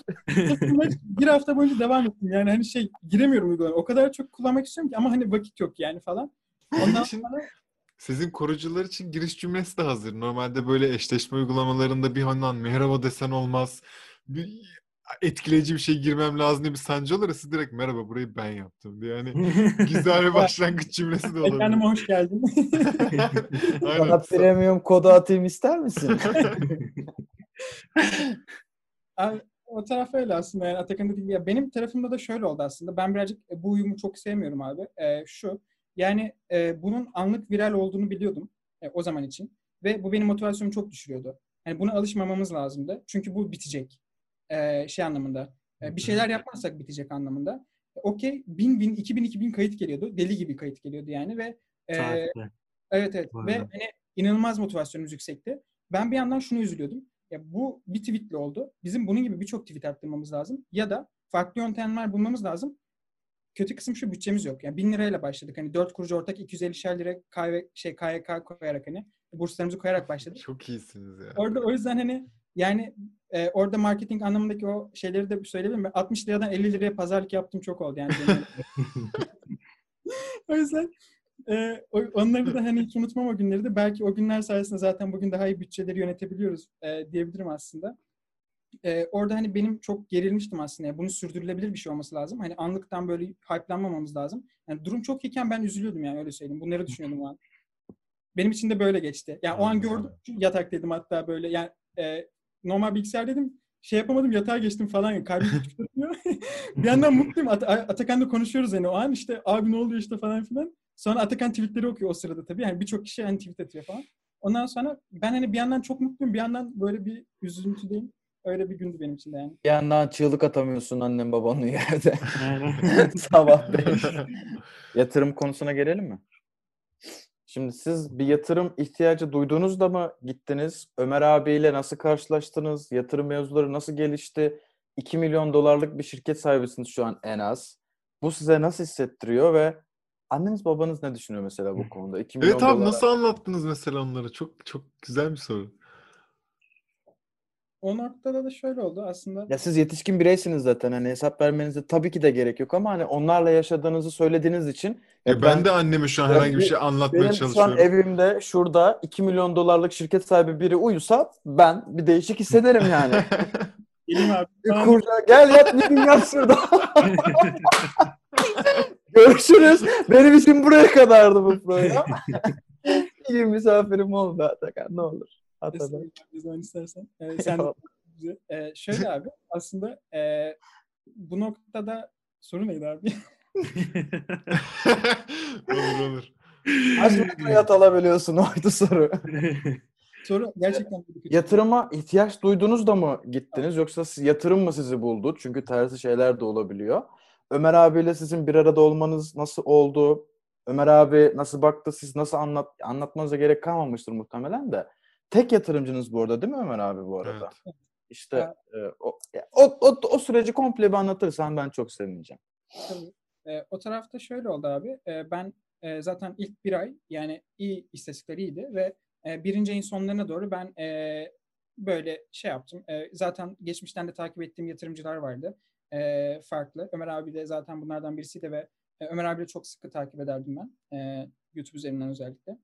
bir hafta boyunca devam ettim. Yani hani şey giremiyorum uygulamaya. O kadar çok kullanmak istiyorum ki ama hani vakit yok yani falan. Ondan için- sonra Sizin korucular için giriş cümlesi de hazır. Normalde böyle eşleşme uygulamalarında bir handan merhaba desen olmaz. Bir etkileyici bir şey girmem lazım diye bir sancı olur ya siz direkt merhaba burayı ben yaptım diye. Yani güzel bir başlangıç cümlesi de olabilir. ekranıma hoş geldin. Aynen. Sana premium kodu atayım ister misin? Abi, o taraf öyle aslında yani Atakan'da değil. Ya benim tarafımda da şöyle oldu aslında. Ben birazcık e, bu uyumu çok sevmiyorum abi. Ee, şu yani e, bunun anlık viral olduğunu biliyordum e, o zaman için. Ve bu benim motivasyonumu çok düşürüyordu. Yani buna alışmamamız lazımdı. Çünkü bu bitecek. Ee, şey anlamında. E, bir şeyler yapmazsak bitecek anlamında. E, Okey. Bin bin, iki bin, iki bin kayıt geliyordu. Deli gibi kayıt geliyordu yani ve e. Evet evet ve hani inanılmaz motivasyonumuz yüksekti. Ben bir yandan şunu üzülüyordum. Ya bu bir tweetle oldu. Bizim bunun gibi birçok tweet attırmamız lazım. Ya da farklı yöntemler bulmamız lazım. kötü kısım şu bütçemiz yok. Yani 1000 lirayla başladık. Hani 4 kurucu ortak 250 lira KV, şey KYK koyarak hani burslarımızı koyarak başladık. Çok iyisiniz ya. Orada o yüzden hani yani e, orada marketing anlamındaki o şeyleri de söyleyebilirim. Ben 60 liradan 50 liraya pazarlık yaptım çok oldu yani. o yüzden e, onları da hani hiç unutmam o günleri de. Belki o günler sayesinde zaten bugün daha iyi bütçeleri yönetebiliyoruz e, diyebilirim aslında. E, orada hani benim çok gerilmiştim aslında. Yani bunu sürdürülebilir bir şey olması lazım. Hani anlıktan böyle hype'lanmamamız lazım. Yani durum çok iyiken ben üzülüyordum yani öyle söyleyeyim. Bunları düşünüyordum o an. Benim için de böyle geçti. Yani o an gördüm yataktaydım hatta böyle yani e, normal bilgisayar dedim şey yapamadım yatağa geçtim falan. Yani kalbim küçük atıyor. bir yandan mutluyum. At- Atakan'la konuşuyoruz hani o an işte abi ne oluyor işte falan filan. Sonra Atakan tweetleri okuyor o sırada tabii. Yani birçok kişi hani tweet atıyor falan. Ondan sonra ben hani bir yandan çok mutluyum. Bir yandan böyle bir üzüntüdeyim. Öyle bir gündü benim için de yani. Bir yandan çığlık atamıyorsun annem babanın yerde. Sabah beş. Yatırım konusuna gelelim mi? Şimdi siz bir yatırım ihtiyacı duyduğunuzda mı gittiniz? Ömer abiyle nasıl karşılaştınız? Yatırım mevzuları nasıl gelişti? 2 milyon dolarlık bir şirket sahibisiniz şu an en az. Bu size nasıl hissettiriyor ve anneniz babanız ne düşünüyor mesela bu konuda? 2 milyon Evet abi dolara- nasıl anlattınız mesela onları? Çok çok güzel bir soru. O noktada da şöyle oldu aslında. Ya siz yetişkin bireysiniz zaten hani hesap vermenize tabii ki de gerek yok ama hani onlarla yaşadığınızı söylediğiniz için Ya ben, de anneme şu an herhangi bir bir- şey anlatmaya benim şu an çalışıyorum. evimde şurada 2 milyon dolarlık şirket sahibi biri uyusa ben bir değişik hissederim yani. Elim abi. Kurca- gel yat bir gün yat şurada. Görüşürüz. Benim için buraya kadardı bu program. gün misafirim oldu Atakan ne olur. Estağfurullah, Ne zaman istersen. Ee, sen de. Ee, şöyle abi aslında e, bu noktada soru neydi abi? olur olur. Metre yat alabiliyorsun oydu soru. soru gerçekten. Yatırıma ihtiyaç duydunuz da mı gittiniz yoksa siz- yatırım mı sizi buldu? Çünkü tersi şeyler de olabiliyor. Ömer abiyle sizin bir arada olmanız nasıl oldu? Ömer abi nasıl baktı? Siz nasıl anlat anlatmanıza gerek kalmamıştır muhtemelen de. Tek yatırımcınız bu arada değil mi Ömer abi bu arada? Evet. İşte Ha. e, o, o, o, o süreci komple bir anlatırsan ben çok sevineceğim. Tabii. Ee, o tarafta şöyle oldu abi. Ee, ben e, zaten ilk bir ay yani iyi istatistikler iyiydi ve e, birinci ayın sonlarına doğru ben e, böyle şey yaptım. E, zaten geçmişten de takip ettiğim yatırımcılar vardı. E, farklı. Ömer abi de zaten bunlardan birisiydi ve e, Ömer abiyle çok sıkı takip ederdim ben. E, YouTube üzerinden özellikle.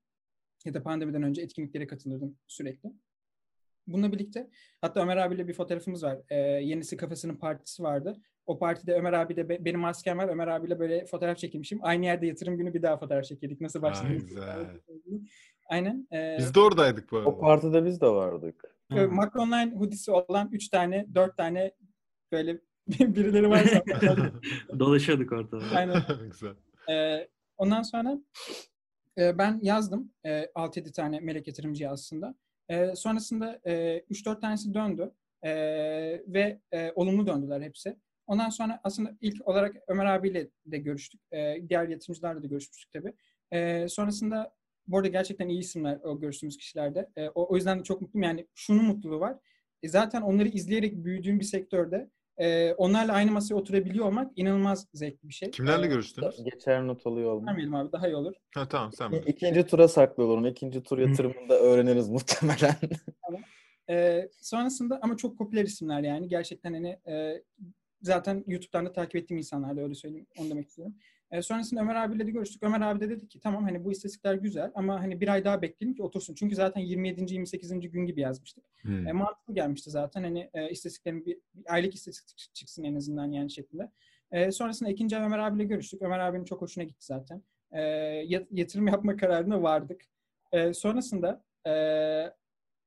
Ya da pandemiden önce etkinliklere katılırdım sürekli. Bununla birlikte hatta Ömer abiyle bir fotoğrafımız var. E, yenisi kafasının partisi vardı. O partide Ömer abi de be- benim maskem var. Ömer abiyle böyle fotoğraf çekilmişim. Aynı yerde yatırım günü bir daha fotoğraf çekildik. Nasıl başladı? güzel. Aynen. Ee, Biz de oradaydık bu arada. O partide biz de vardık. e, Macron Line hoodie'si olan 3 tane, 4 tane böyle birileri varsa. Dolaşıyorduk ortada. Aynen. güzel. Ee, ondan sonra e, ben yazdım e, 6-7 tane melek yatırımcıya aslında. E, sonrasında e, 3-4 tanesi döndü E, ve e, olumlu döndüler hepsi. Ondan sonra aslında ilk olarak Ömer abiyle de görüştük. E, diğer yatırımcılarla da görüşmüştük tabii. E, sonrasında bu arada gerçekten iyi isimler o görüştüğümüz kişilerde. E, o, o yüzden de çok mutluyum. Yani şunun mutluluğu var. E, zaten onları izleyerek büyüdüğüm bir sektörde e, onlarla aynı masaya oturabiliyor olmak inanılmaz zevkli bir şey. Kimlerle E, görüştünüz? Geçer not alıyor olmak. Vermeyelim abi daha iyi olur. Ha tamam sen İ- bil. İkinci tura saklıyorlar onu. İkinci tur yatırımında öğreniriz muhtemelen. Ee, sonrasında ama çok popüler isimler yani. Gerçekten hani e, zaten YouTube'dan da takip ettiğim insanlar da öyle söyleyeyim. Onu demek istiyorum. E, sonrasında Ömer abiyle de görüştük. Ömer abi de dedi ki tamam hani bu istatistikler güzel ama hani bir ay daha bekleyelim ki otursun. Çünkü zaten 27. 28. gün gibi yazmıştık. Hmm. E, mantıklı gelmişti zaten hani e, istatistiklerin bir, bir aylık istatistik çık- çıksın en azından yani şeklinde. E, sonrasında ikinci ay Ömer abiyle görüştük. Ömer abinin çok hoşuna gitti zaten. E, yat- yatırım yapma kararına vardık. E, sonrasında e,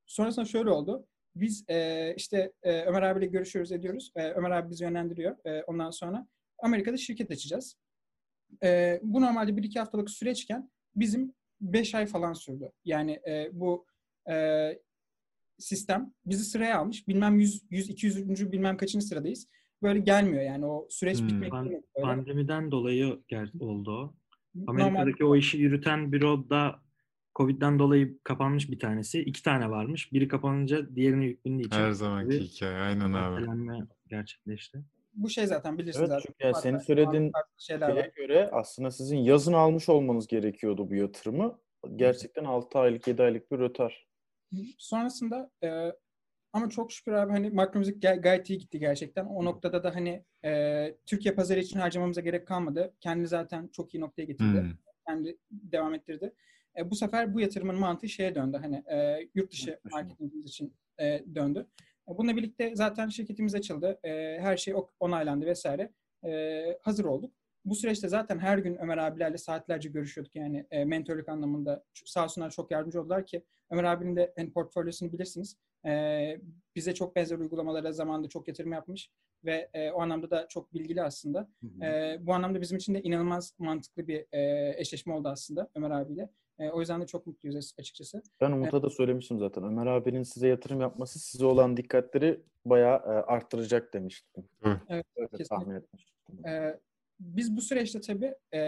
sonrasında şöyle oldu. Biz e, işte e, Ömer abiyle görüşüyoruz ediyoruz. E, Ömer abi bizi yönlendiriyor. E, ondan sonra Amerika'da şirket açacağız. E, bu normalde bir iki haftalık süreçken bizim 5 ay falan sürdü. Yani e, bu e, sistem bizi sıraya almış. Bilmem 100, 100 200. bilmem kaçıncı sıradayız. Böyle gelmiyor yani o süreç Hmm. bitmek Pan-. Pandemiden dolayı ger- oldu o. Normal- Amerika'daki o işi yürüten büroda Covid'den dolayı kapanmış bir tanesi. iki tane varmış. Biri kapanınca diğerine yüklendiği için Her zamanki hikaye. Aynen abi. gerçekleşti. Bu şey zaten bilirsiniz Evet zaten. çünkü yani senin söylediğin var. şeye göre aslında sizin yazın almış olmanız gerekiyordu bu yatırımı. Gerçekten 6 aylık 7 aylık bir rötar. Sonrasında e, ama çok şükür abi hani makro müzik gay- gayet iyi gitti gerçekten. O noktada da hani e, Türkiye pazarı için harcamamıza gerek kalmadı. Kendi zaten çok iyi noktaya getirdi. Hmm. Kendi devam ettirdi. E, bu sefer bu yatırımın mantığı şeye döndü. Hani e, yurt dışı marketingimiz için e, döndü. E, bununla birlikte zaten şirketimiz açıldı. E, her şey onaylandı vesaire. E, hazır olduk. Bu süreçte zaten her gün Ömer abilerle saatlerce görüşüyorduk yani e, mentörlük anlamında. Sağ olsunlar çok yardımcı oldular ki Ömer abinin de hani portfolyosunu bilirsiniz. E, bize çok benzer uygulamalara zamanında çok yatırım yapmış ve e, o anlamda da çok bilgili aslında. E, bu anlamda bizim için de inanılmaz mantıklı bir e, eşleşme oldu aslında Ömer abiyle. E, o yüzden de çok mutluyuz as- açıkçası. Ben Umut'a da söylemiştim zaten. Ömer abinin size yatırım yapması size olan dikkatleri bayağı e, arttıracak demiştim. Hı. Evet, Öyle kesinlikle. tahmin etmiştim. E, biz bu süreçte tabii e,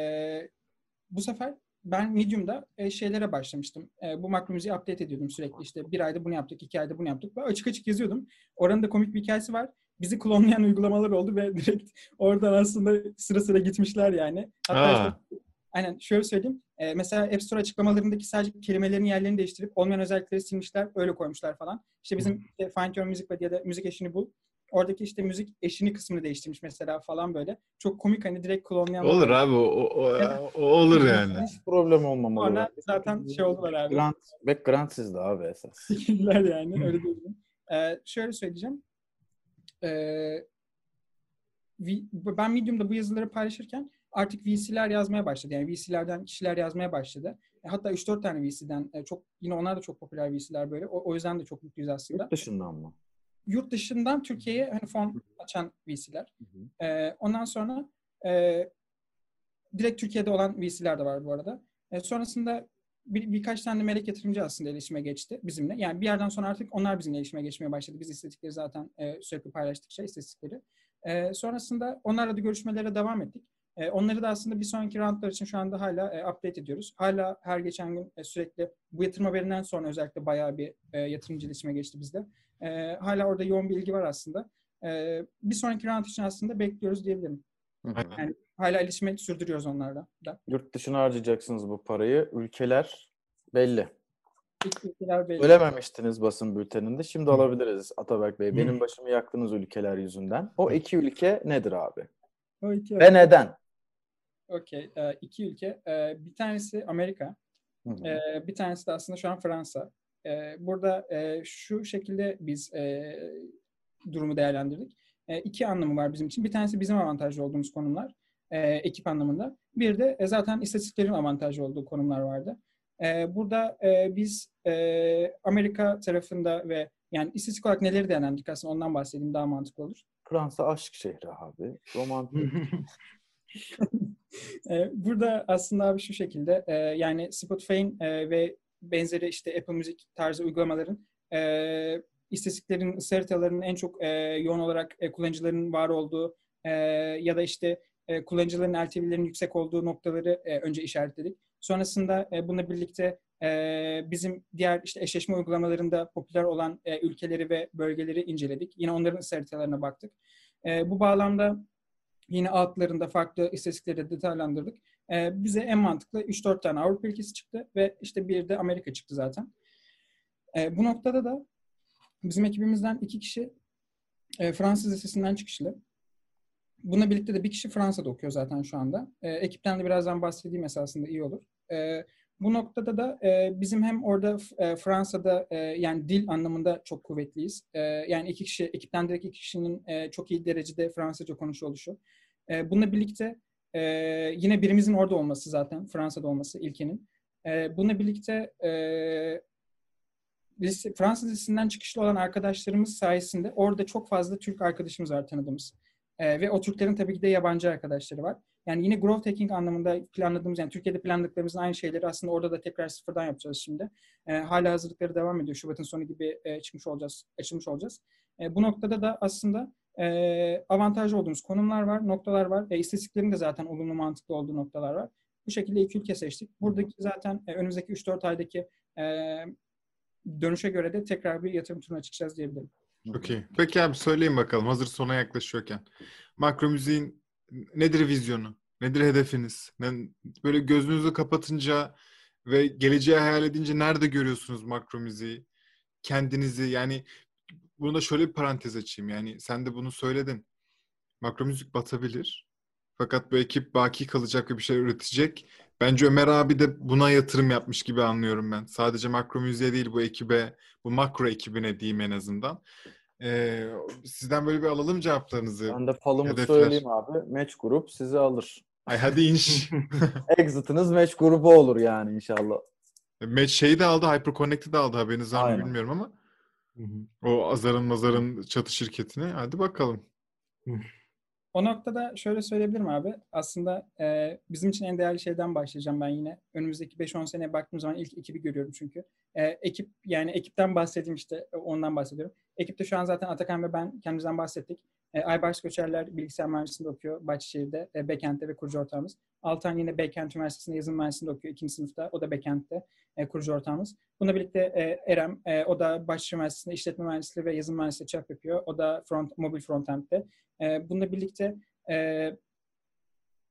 bu sefer ben Medium'da e, şeylere başlamıştım. E, bu makro müziği update ediyordum sürekli. İşte bir ayda bunu yaptık, iki ayda bunu yaptık. Ve açık açık yazıyordum. Oranın da komik bir hikayesi var. Bizi klonlayan uygulamalar oldu ve direkt oradan aslında sıra sıra gitmişler yani. Hatta Aa. işte- aynen şöyle söyleyeyim. E, mesela App Store açıklamalarındaki sadece kelimelerin yerlerini değiştirip olmayan özellikleri silmişler, öyle koymuşlar falan. İşte bizim işte Find Your Music ya da müzik eşini bul. Oradaki işte müzik eşini kısmını değiştirmiş mesela falan böyle. Çok komik hani direkt klonlayan. Olur abi o, o, o- o olur yani. Hiç problem olmamalı. Sonra zaten şey oldular abi. Grant, background sizde abi esas. Teşekkürler yani öyle diyebilirim. Ee, şöyle söyleyeceğim. Ee, vi- ben Medium'da bu yazıları paylaşırken artık VC'ler yazmaya başladı. Yani VC'lerden kişiler yazmaya başladı. E, Hatta 3-4 tane VC'den e, çok yine onlar da çok popüler VC'ler böyle. O, o yüzden de çok mutluyuz aslında. Yurt dışından mı? Yurt dışından Türkiye'ye hani fon açan VC'ler. Hı hı. Ee, ondan sonra e, direkt Türkiye'de olan VC'ler de var bu arada. E, sonrasında bir, birkaç tane melek yatırımcı aslında iletişime geçti bizimle. Yani bir yerden sonra artık onlar bizimle iletişime geçmeye başladı. Biz istatistikleri zaten e, sürekli paylaştıkça istatistikleri. E, sonrasında onlarla da görüşmelere devam ettik. E, onları da aslında bir sonraki roundlar için şu anda hala e, update ediyoruz. Hala her geçen gün e, sürekli bu yatırım haberinden sonra özellikle bayağı bir e, yatırımcı iletişime geçti bizde. E, hala orada yoğun bir ilgi var aslında. E, bir sonraki round için aslında bekliyoruz diyebilirim. Hı hı. Yani hala iletişime sürdürüyoruz onlarla da. Yurt dışına harcayacaksınız bu parayı. Ülkeler belli. Ülkeler belli. Söylememiştiniz basın bülteninde. Şimdi alabiliriz Ataberk Bey. Benim başımı yaktınız ülkeler yüzünden. O iki ülke nedir abi? O iki Ve neden? Okey. E, iki ülke. E, bir tanesi Amerika. Hı hı. E, bir tanesi de aslında şu an Fransa. E, burada e, şu şekilde biz e, durumu değerlendirdik. E, iki anlamı var bizim için. Bir tanesi bizim avantajlı olduğumuz konumlar. e, ekip anlamında. Bir de e, zaten istatistiklerin avantajlı olduğu konumlar vardı. E, burada e, biz e, Amerika tarafında ve yani istatistik olarak neleri değerlendirdik aslında ondan bahsedeyim daha mantıklı olur. Fransa aşk şehri abi. Romantik. Ee, Burada aslında abi şu şekilde e, yani Spotify'ın e, ve benzeri işte Apple Music tarzı uygulamaların e, istatistiklerin, ısı haritalarının en çok yoğun olarak kullanıcıların var olduğu ya da işte kullanıcıların LTV'lerin yüksek olduğu noktaları önce işaretledik. Sonrasında bununla birlikte bizim diğer işte eşleşme uygulamalarında popüler olan ülkeleri ve bölgeleri inceledik. Yine onların ısı haritalarına baktık. Bu bağlamda Yine altlarında farklı istatistikleri de detaylandırdık. Ee, bize en mantıklı 3-4 tane Avrupa ülkesi çıktı ve işte bir de Amerika çıktı zaten. Ee, bu noktada da bizim ekibimizden iki kişi e, Fransız lisesinden çıkışlı. Bununla birlikte de bir kişi Fransa'da okuyor zaten şu anda. Ee, ekipten de birazdan bahsedeyim esasında iyi olur. Ee, bu noktada da e, bizim hem orada e, Fransa'da e, yani dil anlamında çok kuvvetliyiz. E, yani iki kişi, ekipten direkt iki kişinin e, çok iyi derecede Fransızca konuşuyor oluşu. E, bununla birlikte e, yine birimizin orada olması zaten, Fransa'da olması ilkenin. E, bununla birlikte e, lise, Fransız lisesinden çıkışlı olan arkadaşlarımız sayesinde orada çok fazla Türk arkadaşımız var tanıdığımız. E, ve o Türklerin tabii ki de yabancı arkadaşları var. Yani yine growth hacking anlamında planladığımız, yani Türkiye'de planladıklarımızın aynı şeyleri aslında orada da tekrar sıfırdan yapacağız şimdi. E, hala hazırlıkları devam ediyor. Şubat'ın sonu gibi e, çıkmış olacağız, açılmış olacağız. E, bu noktada da aslında e, avantajlı olduğumuz konumlar var, noktalar var. E, istatistiklerin de zaten olumlu mantıklı olduğu noktalar var. Bu şekilde iki ülke seçtik. Buradaki zaten e, önümüzdeki 3-4 aydaki e, dönüşe göre de tekrar bir yatırım turuna çıkacağız diyebilirim. Çok iyi. Peki abi söyleyin bakalım hazır sona yaklaşıyorken. Makro müziğin nedir vizyonu? Nedir hedefiniz? Böyle gözünüzü kapatınca ve geleceği hayal edince nerede görüyorsunuz makro müziği? Kendinizi yani buna şöyle bir parantez açayım. Yani sen de bunu söyledin. Makro müzik batabilir. Fakat bu ekip baki kalacak ve bir şey üretecek. Bence Ömer abi de buna yatırım yapmış gibi anlıyorum ben. Sadece makro müziğe değil bu ekibe, bu makro ekibine diyeyim en azından. Ee, sizden böyle bir alalım cevaplarınızı. Ben de falımı Hedefler. söyleyeyim abi. Match grup sizi alır. Ay hadi inş. Exit'iniz match grubu olur yani inşallah. Match şeyi de aldı, Hyperconnect'i de aldı haberiniz var mı bilmiyorum ama. Hı hı. O Azar'ın Mazar'ın çatı şirketine. Hadi bakalım. O noktada şöyle söyleyebilirim abi. Aslında e, bizim için en değerli şeyden başlayacağım ben yine. Önümüzdeki 5-10 seneye baktığım zaman ilk ekibi görüyorum çünkü. E, ekip yani ekipten bahsedeyim işte ondan bahsediyorum. Ekipte şu an zaten Atakan ve ben kendimizden bahsettik. E, Aybars Göçerler bilgisayar mühendisliğinde okuyor Bahçeşehir'de, e, Backend'de ve kurucu ortağımız. Altan yine Backend Üniversitesi'nde yazılım mühendisliğinde okuyor ikinci sınıfta. O da Backend'de e, kurucu ortağımız. Bununla birlikte e, Erem, e, o da Bahçeşehir Üniversitesi'nde işletme mühendisliği ve yazılım mühendisliği çap yapıyor. O da front, mobil frontend'de. E, bununla birlikte e,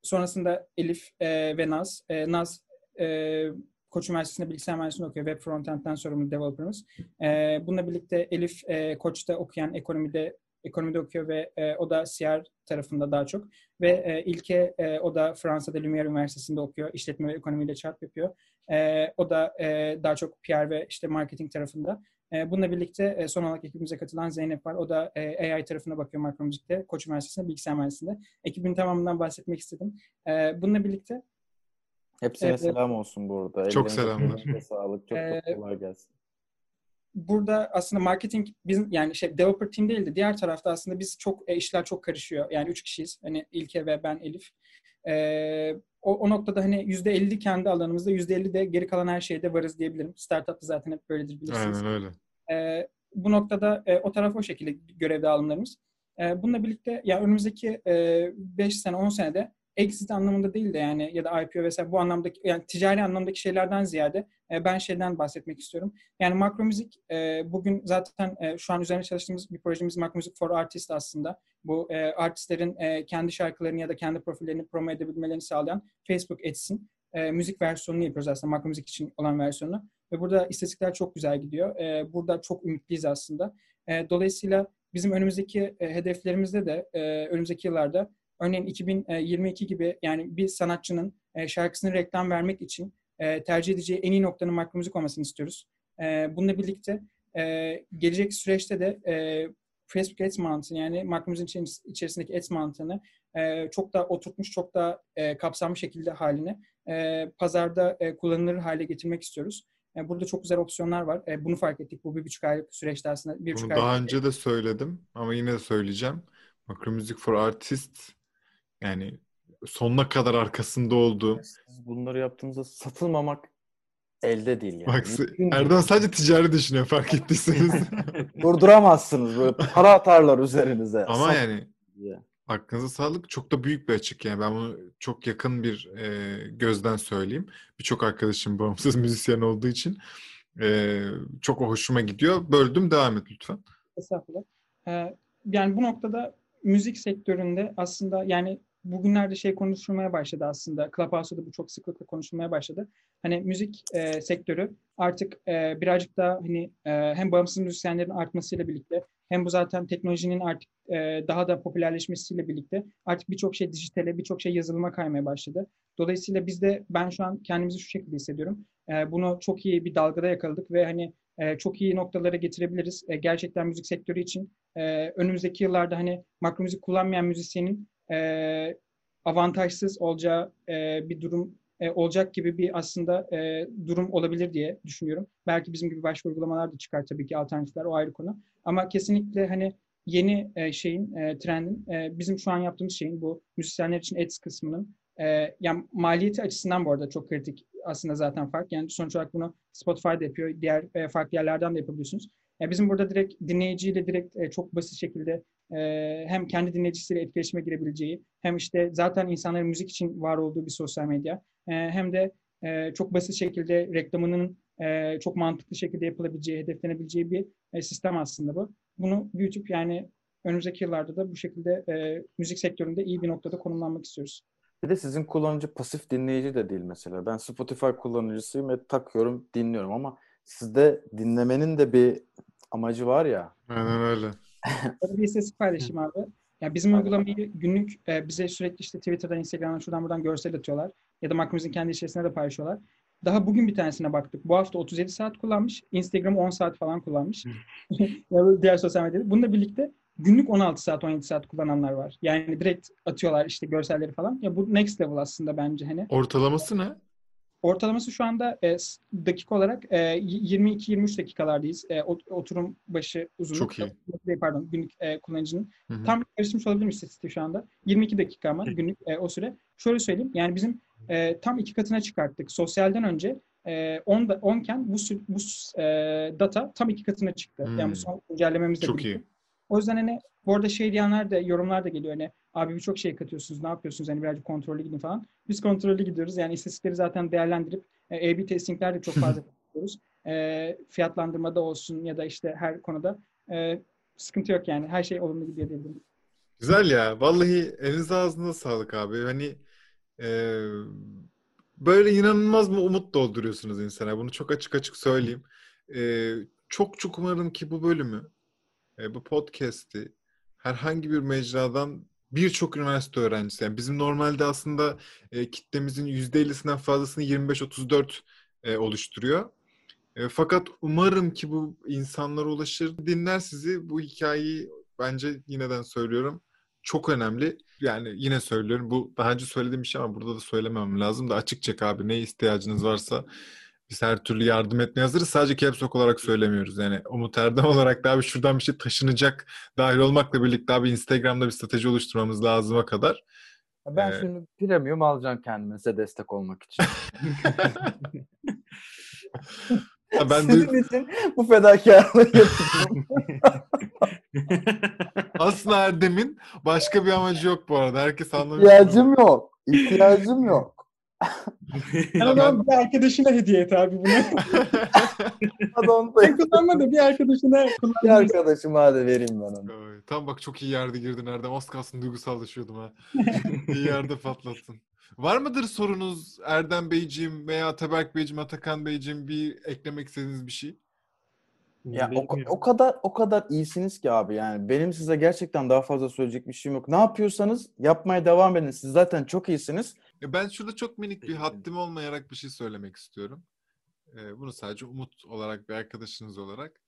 sonrasında Elif e, ve Naz. E, Naz e, Koç Üniversitesi'nde bilgisayar mühendisliğinde okuyor. Web frontend'den sorumlu developer'ımız. E, bununla birlikte Elif e, Koç'ta okuyan ekonomide ekonomide okuyor ve e, o da CR tarafında daha çok. Ve e, İlke e, o da Fransa'da Lumière Üniversitesi'nde okuyor. İşletme ve ekonomiyle çarp yapıyor. E, o da e, daha çok PR ve işte marketing tarafında. E, bununla birlikte e, son olarak ekibimize katılan Zeynep var. O da e, AI tarafına bakıyor Makro Müzik'te. Koç Üniversitesi'nde bilgisayar mühendisliğinde. Ekibin tamamından bahsetmek istedim. E, bununla birlikte Hepsine Evet. selam olsun burada. Çok Ellerinize, selamlar. Sağlık. Çok çok kolay gelsin. burada aslında marketing bizim yani şey developer team değil de diğer tarafta aslında biz çok e, işler çok karışıyor. Yani üç kişiyiz. Hani İlke ve ben Elif. E, o, o noktada hani yüzde elli kendi alanımızda yüzde elli de geri kalan her şeyde varız diyebilirim. Startup'ta zaten hep böyledir bilirsiniz. Aynen öyle. E, bu noktada e, o taraf o şekilde görev dağılımlarımız. E, bununla birlikte ya önümüzdeki 5 sene 10 senede exit anlamında değil de yani ya da IPO vesaire bu anlamdaki yani ticari anlamdaki şeylerden ziyade e, ben şeyden bahsetmek istiyorum. Yani makro müzik e, bugün zaten e, şu an üzerine çalıştığımız bir projemiz Makro Müzik for Artist aslında. Bu e, artistlerin e, kendi şarkılarını ya da kendi profillerini promo edebilmelerini sağlayan Facebook Ads'in e, müzik versiyonunu yapıyoruz aslında makro müzik için olan versiyonu. Ve burada istatistikler çok güzel gidiyor. E, burada çok ümitliyiz aslında. E, dolayısıyla bizim önümüzdeki e, hedeflerimizde de e, önümüzdeki yıllarda örneğin 2022 gibi yani bir sanatçının e, şarkısını reklam vermek için e, tercih edeceği en iyi noktanın makro müzik olmasını istiyoruz. E, bununla birlikte gelecek süreçte de Facebook Ads mantığını yani makro müziğin içeris- içerisindeki ads mantığını çok daha oturtmuş, çok daha kapsamlı şekilde haline pazarda kullanılır hale getirmek istiyoruz. Burada çok güzel opsiyonlar var. Bunu fark ettik bu bir buçuk aylık süreçte aslında. Bir buçuk Bunu daha aylık- önce de söyledim ama yine de söyleyeceğim. Makro Music for Artist yani sonuna kadar arkasında olduğum. Siz bunları yaptığınızda satılmamak elde değil yani. Bak. Erdoğan sadece ticari düşünüyor fark ettiyseniz. Durduramazsınız böyle para atarlar üzerinize. ama Sat yani diye. aklınıza sağlık. Çok da büyük bir açık yani. Ben bunu çok yakın bir e, gözden söyleyeyim. Birçok arkadaşım bağımsız müzisyen olduğu için e, çok hoşuma gidiyor. Böldüm devam et lütfen. Estağfurullah. Ee, yani bu noktada müzik sektöründe aslında yani bugünlerde şey konuşulmaya başladı aslında. Clubhouse'da bu çok sıklıkla konuşulmaya başladı. Hani müzik e, sektörü artık e, birazcık daha hani e, hem bağımsız müzisyenlerin artmasıyla birlikte hem bu zaten teknolojinin artık e, daha da popülerleşmesiyle birlikte artık birçok şey dijitale, birçok şey yazılıma kaymaya başladı. Dolayısıyla biz de ben şu an kendimizi şu şekilde hissediyorum. E, bunu çok iyi bir dalgada yakaladık ve hani e, çok iyi noktalara getirebiliriz. E, gerçekten müzik sektörü için e, önümüzdeki yıllarda hani makro müzik kullanmayan müzisyenin e, avantajsız olacağı e, bir durum e, olacak gibi bir aslında e, durum olabilir diye düşünüyorum. Belki bizim gibi başka uygulamalar da çıkar tabii ki alternatifler o ayrı konu. Ama kesinlikle hani yeni e, şeyin, e, trendin, e, bizim şu an yaptığımız şeyin bu müzisyenler için ads kısmının e, yani maliyeti açısından bu arada çok kritik aslında zaten fark. Yani sonuç olarak bunu Spotify'da yapıyor, diğer e, farklı yerlerden de yapabiliyorsunuz. E, bizim burada direkt dinleyiciyle direkt e, çok basit şekilde hem kendi dinleyicisiyle etkileşime girebileceği hem işte zaten insanların müzik için var olduğu bir sosyal medya e, hem de e, çok basit şekilde reklamının e, çok mantıklı şekilde yapılabileceği, hedeflenebileceği bir e, sistem aslında bu. bunu büyütüp yani önümüzdeki yıllarda da bu şekilde e, müzik sektöründe iyi bir noktada konumlanmak istiyoruz. Bir de sizin kullanıcı pasif dinleyici de değil mesela. Ben Spotify kullanıcısıyım ve takıyorum, dinliyorum ama sizde dinlemenin de bir amacı var ya. Aynen öyle. İstatistik paylaşayım abi. Yani bizim uygulamayı günlük e, bize sürekli işte Twitter'dan, Instagram'dan şuradan buradan görsel atıyorlar. Ya da Makromiz'in kendi içerisinde de paylaşıyorlar. Daha bugün bir tanesine baktık. Bu hafta 37 saat kullanmış. Instagram 10 saat falan kullanmış. diğer sosyal medyada. Bununla birlikte günlük 16 saat 17 saat kullananlar var. Yani direkt atıyorlar işte görselleri falan. Ya bu next level aslında bence hani. Ortalaması ne? Ortalaması şu anda e, dakika olarak e, y- 22-23 dakikalardayız. E, ot- oturum başı uzunluk. Çok iyi. e, Pardon günlük e, kullanıcının. Hı hı. Tam karıştırmış olabilirim istatistiği şu anda. 22 dakika ama günlük e, o süre. Şöyle söyleyeyim yani bizim e, tam iki katına çıkarttık. Sosyalden önce e, 10 da 10 iken bu bu e, data tam iki katına çıktı. Hmm. Yani bu son güncellememizle Çok birlikte. iyi. O yüzden hani bu arada şey diyenler de yorumlar da geliyor hani abi birçok şey katıyorsunuz ne yapıyorsunuz hani birazcık kontrollü gidin falan. Biz kontrollü gidiyoruz yani istatistikleri zaten değerlendirip e, A-B testingler de çok fazla yapıyoruz. E, fiyatlandırmada olsun ya da işte her konuda e, sıkıntı yok yani her şey olumlu gidiyor diyebilirim. Güzel ya. Vallahi elinize ağzınıza sağlık abi. Hani e, böyle inanılmaz bir umut dolduruyorsunuz insana. Bunu çok açık açık söyleyeyim. E, çok çok umarım ki bu bölümü, e, bu podcast'i herhangi bir mecradan birçok üniversite öğrencisi, yani bizim normalde aslında e, kitlemizin %50'sinden fazlasını 25-34 e, oluşturuyor. E, fakat umarım ki bu insanlara ulaşır. Dinler sizi bu hikayeyi bence yineden söylüyorum. Çok önemli. Yani yine söylüyorum. Bu daha önce söylediğim bir şey ama burada da söylemem lazım da açık çek abi. Ne ihtiyacınız varsa biz her türlü yardım etmeye hazırız. Sadece Caps Lock olarak söylemiyoruz. Yani Umut Erdem olarak da abi şuradan bir şey taşınacak dahil olmakla birlikte abi Instagram'da bir strateji oluşturmamız lazıma kadar. Ben Ee, şimdi premium alacağım kendime size destek olmak için. Ha, ben Sizin duy- için bu fedakarlığı yapacağım. aslında Erdem'in başka bir amacı yok bu arada. Herkes anlamış. İhtiyacım yok. İhtiyacım yok. Yani zaman bir arkadaşına hediye et abi bunu. Hadi onu da Sen kullanma da bir arkadaşına bir kullan. arkadaşıma hadi vereyim ben onu. Ay, Tam bak çok iyi yerde girdin Erdem. Az kalsın duygusallaşıyordum ha. iyi yerde patlattın. Var mıdır sorunuz Erdem Beyciğim veya Ataberk Beyciğim, Atakan Beyciğim bir eklemek istediğiniz bir şey? Ya o, o kadar o kadar iyisiniz ki abi yani benim size gerçekten daha fazla söyleyecek bir şeyim yok. Ne yapıyorsanız yapmaya devam edin. Siz zaten çok iyisiniz. Ben şurada çok minik bir haddim olmayarak bir şey söylemek istiyorum. Ee, bunu sadece Umut olarak bir arkadaşınız olarak.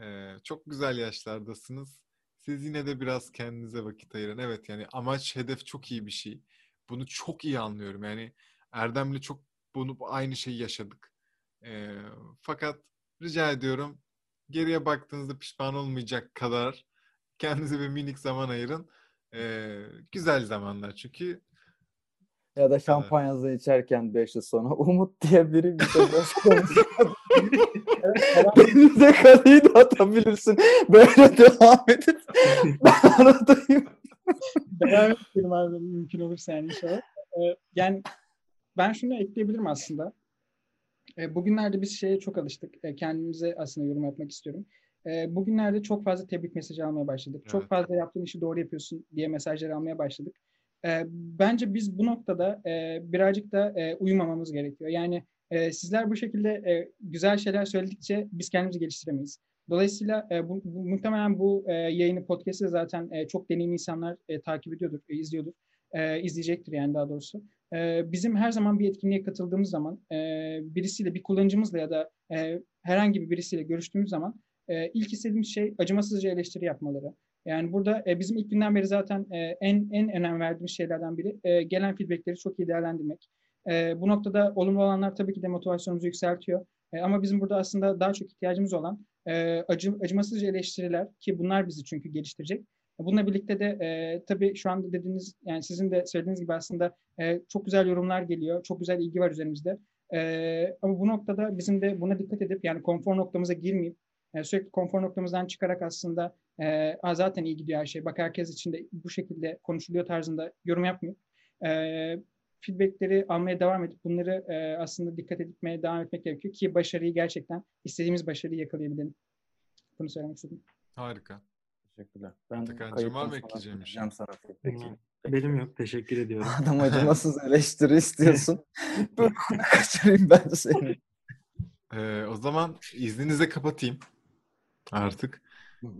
Ee, çok güzel yaşlardasınız. Siz yine de biraz kendinize vakit ayırın. Evet yani amaç, hedef çok iyi bir şey. Bunu çok iyi anlıyorum. Yani Erdem'le çok bunu aynı şeyi yaşadık. Ee, fakat rica ediyorum geriye baktığınızda pişman olmayacak kadar kendinize bir minik zaman ayırın. Ee, güzel zamanlar çünkü Ya da şampanyanızı içerken 5 yıl sonra Umut diye biri bir de boş konuşuyor. Denize karıyı da atabilirsin. Böyle devam edin. Ben aradayım. Devam edelim abi mümkün olursa yani inşallah. Ee, yani ben şunu ekleyebilirim aslında. Ee, bugünlerde biz şeye çok alıştık. Ee, kendimize aslında yorum yapmak istiyorum. Ee, bugünlerde çok fazla tebrik mesajı almaya başladık. Çok Evet. fazla yaptığın işi doğru yapıyorsun diye mesajlar almaya başladık. Ee, bence biz bu noktada e, birazcık da e, uyumamamız gerekiyor. Yani e, sizler bu şekilde e, güzel şeyler söyledikçe biz kendimizi geliştiremeyiz. Dolayısıyla e, bu, bu- muhtemelen bu e, yayını, podcast'ı zaten e, çok deneyimli insanlar e, takip ediyordur, e, izliyordur, e, izleyecektir yani daha doğrusu. E, bizim her zaman bir etkinliğe katıldığımız zaman e, birisiyle, bir kullanıcımızla ya da e, herhangi bir birisiyle görüştüğümüz zaman e, ilk istediğimiz şey acımasızca eleştiri yapmaları. Yani burada e, bizim ilk günden beri zaten e, en en önem verdiğimiz şeylerden biri e, gelen feedbackleri çok iyi değerlendirmek. E, bu noktada olumlu olanlar tabii ki de motivasyonumuzu yükseltiyor. E, ama bizim burada aslında daha çok ihtiyacımız olan e, acı, acımasızca eleştiriler ki bunlar bizi çünkü geliştirecek. Bununla birlikte de e, tabii şu anda dediğiniz yani sizin de söylediğiniz gibi aslında e, çok güzel yorumlar geliyor. Çok güzel ilgi var üzerimizde. E, ama bu noktada bizim de buna dikkat edip yani konfor noktamıza girmeyip e, sürekli konfor noktamızdan çıkarak aslında e, "Aa, zaten iyi gidiyor her şey. Bak herkes için de bu şekilde konuşuluyor tarzında yorum yapmayıp e, feedbackleri almaya devam edip bunları e, aslında dikkat etmeye devam etmek gerekiyor ki başarıyı gerçekten istediğimiz başarıyı yakalayabilelim. Bunu söylemek istedim. Harika. Teşekkürler. Ben Atakan'cığım var mı sonra ekleyeceğin bir şey? vereceğim sana feedback'i. Benim yok. Teşekkür ediyorum. Adam acımasız eleştiri istiyorsun. Böyle kaçırayım ben seni. Ee, o zaman izninizle kapatayım artık.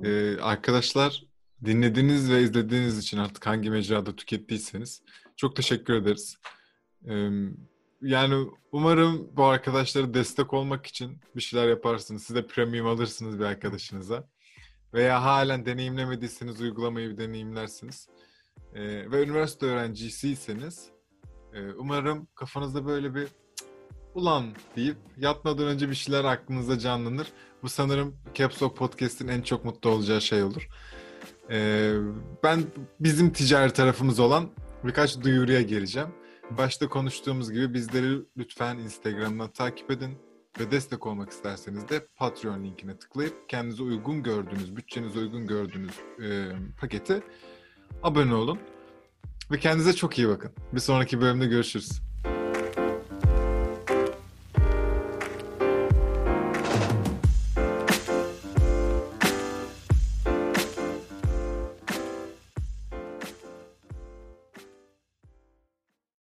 Ee, arkadaşlar dinlediğiniz ve izlediğiniz için artık hangi mecrada tükettiyseniz çok teşekkür ederiz. Ee, yani umarım bu arkadaşlara destek olmak için bir şeyler yaparsınız. Siz de premium alırsınız bir arkadaşınıza. Veya halen deneyimlemediyseniz uygulamayı bir deneyimlersiniz. Ee, ve üniversite öğrencisiyseniz e, umarım kafanızda böyle bir "Cık, ulan deyip yatmadan önce bir şeyler aklınızda canlanır. Bu sanırım Caps Lock Podcast'in en çok mutlu olacağı şey olur. Ee, ben bizim ticari tarafımız olan birkaç duyuruya geleceğim. Başta konuştuğumuz gibi bizleri lütfen Instagram'dan takip edin ve destek olmak isterseniz de Patreon linkine tıklayıp kendinize uygun gördüğünüz, bütçenize uygun gördüğünüz e, pakete abone olun. Ve kendinize çok iyi bakın. Bir sonraki bölümde görüşürüz.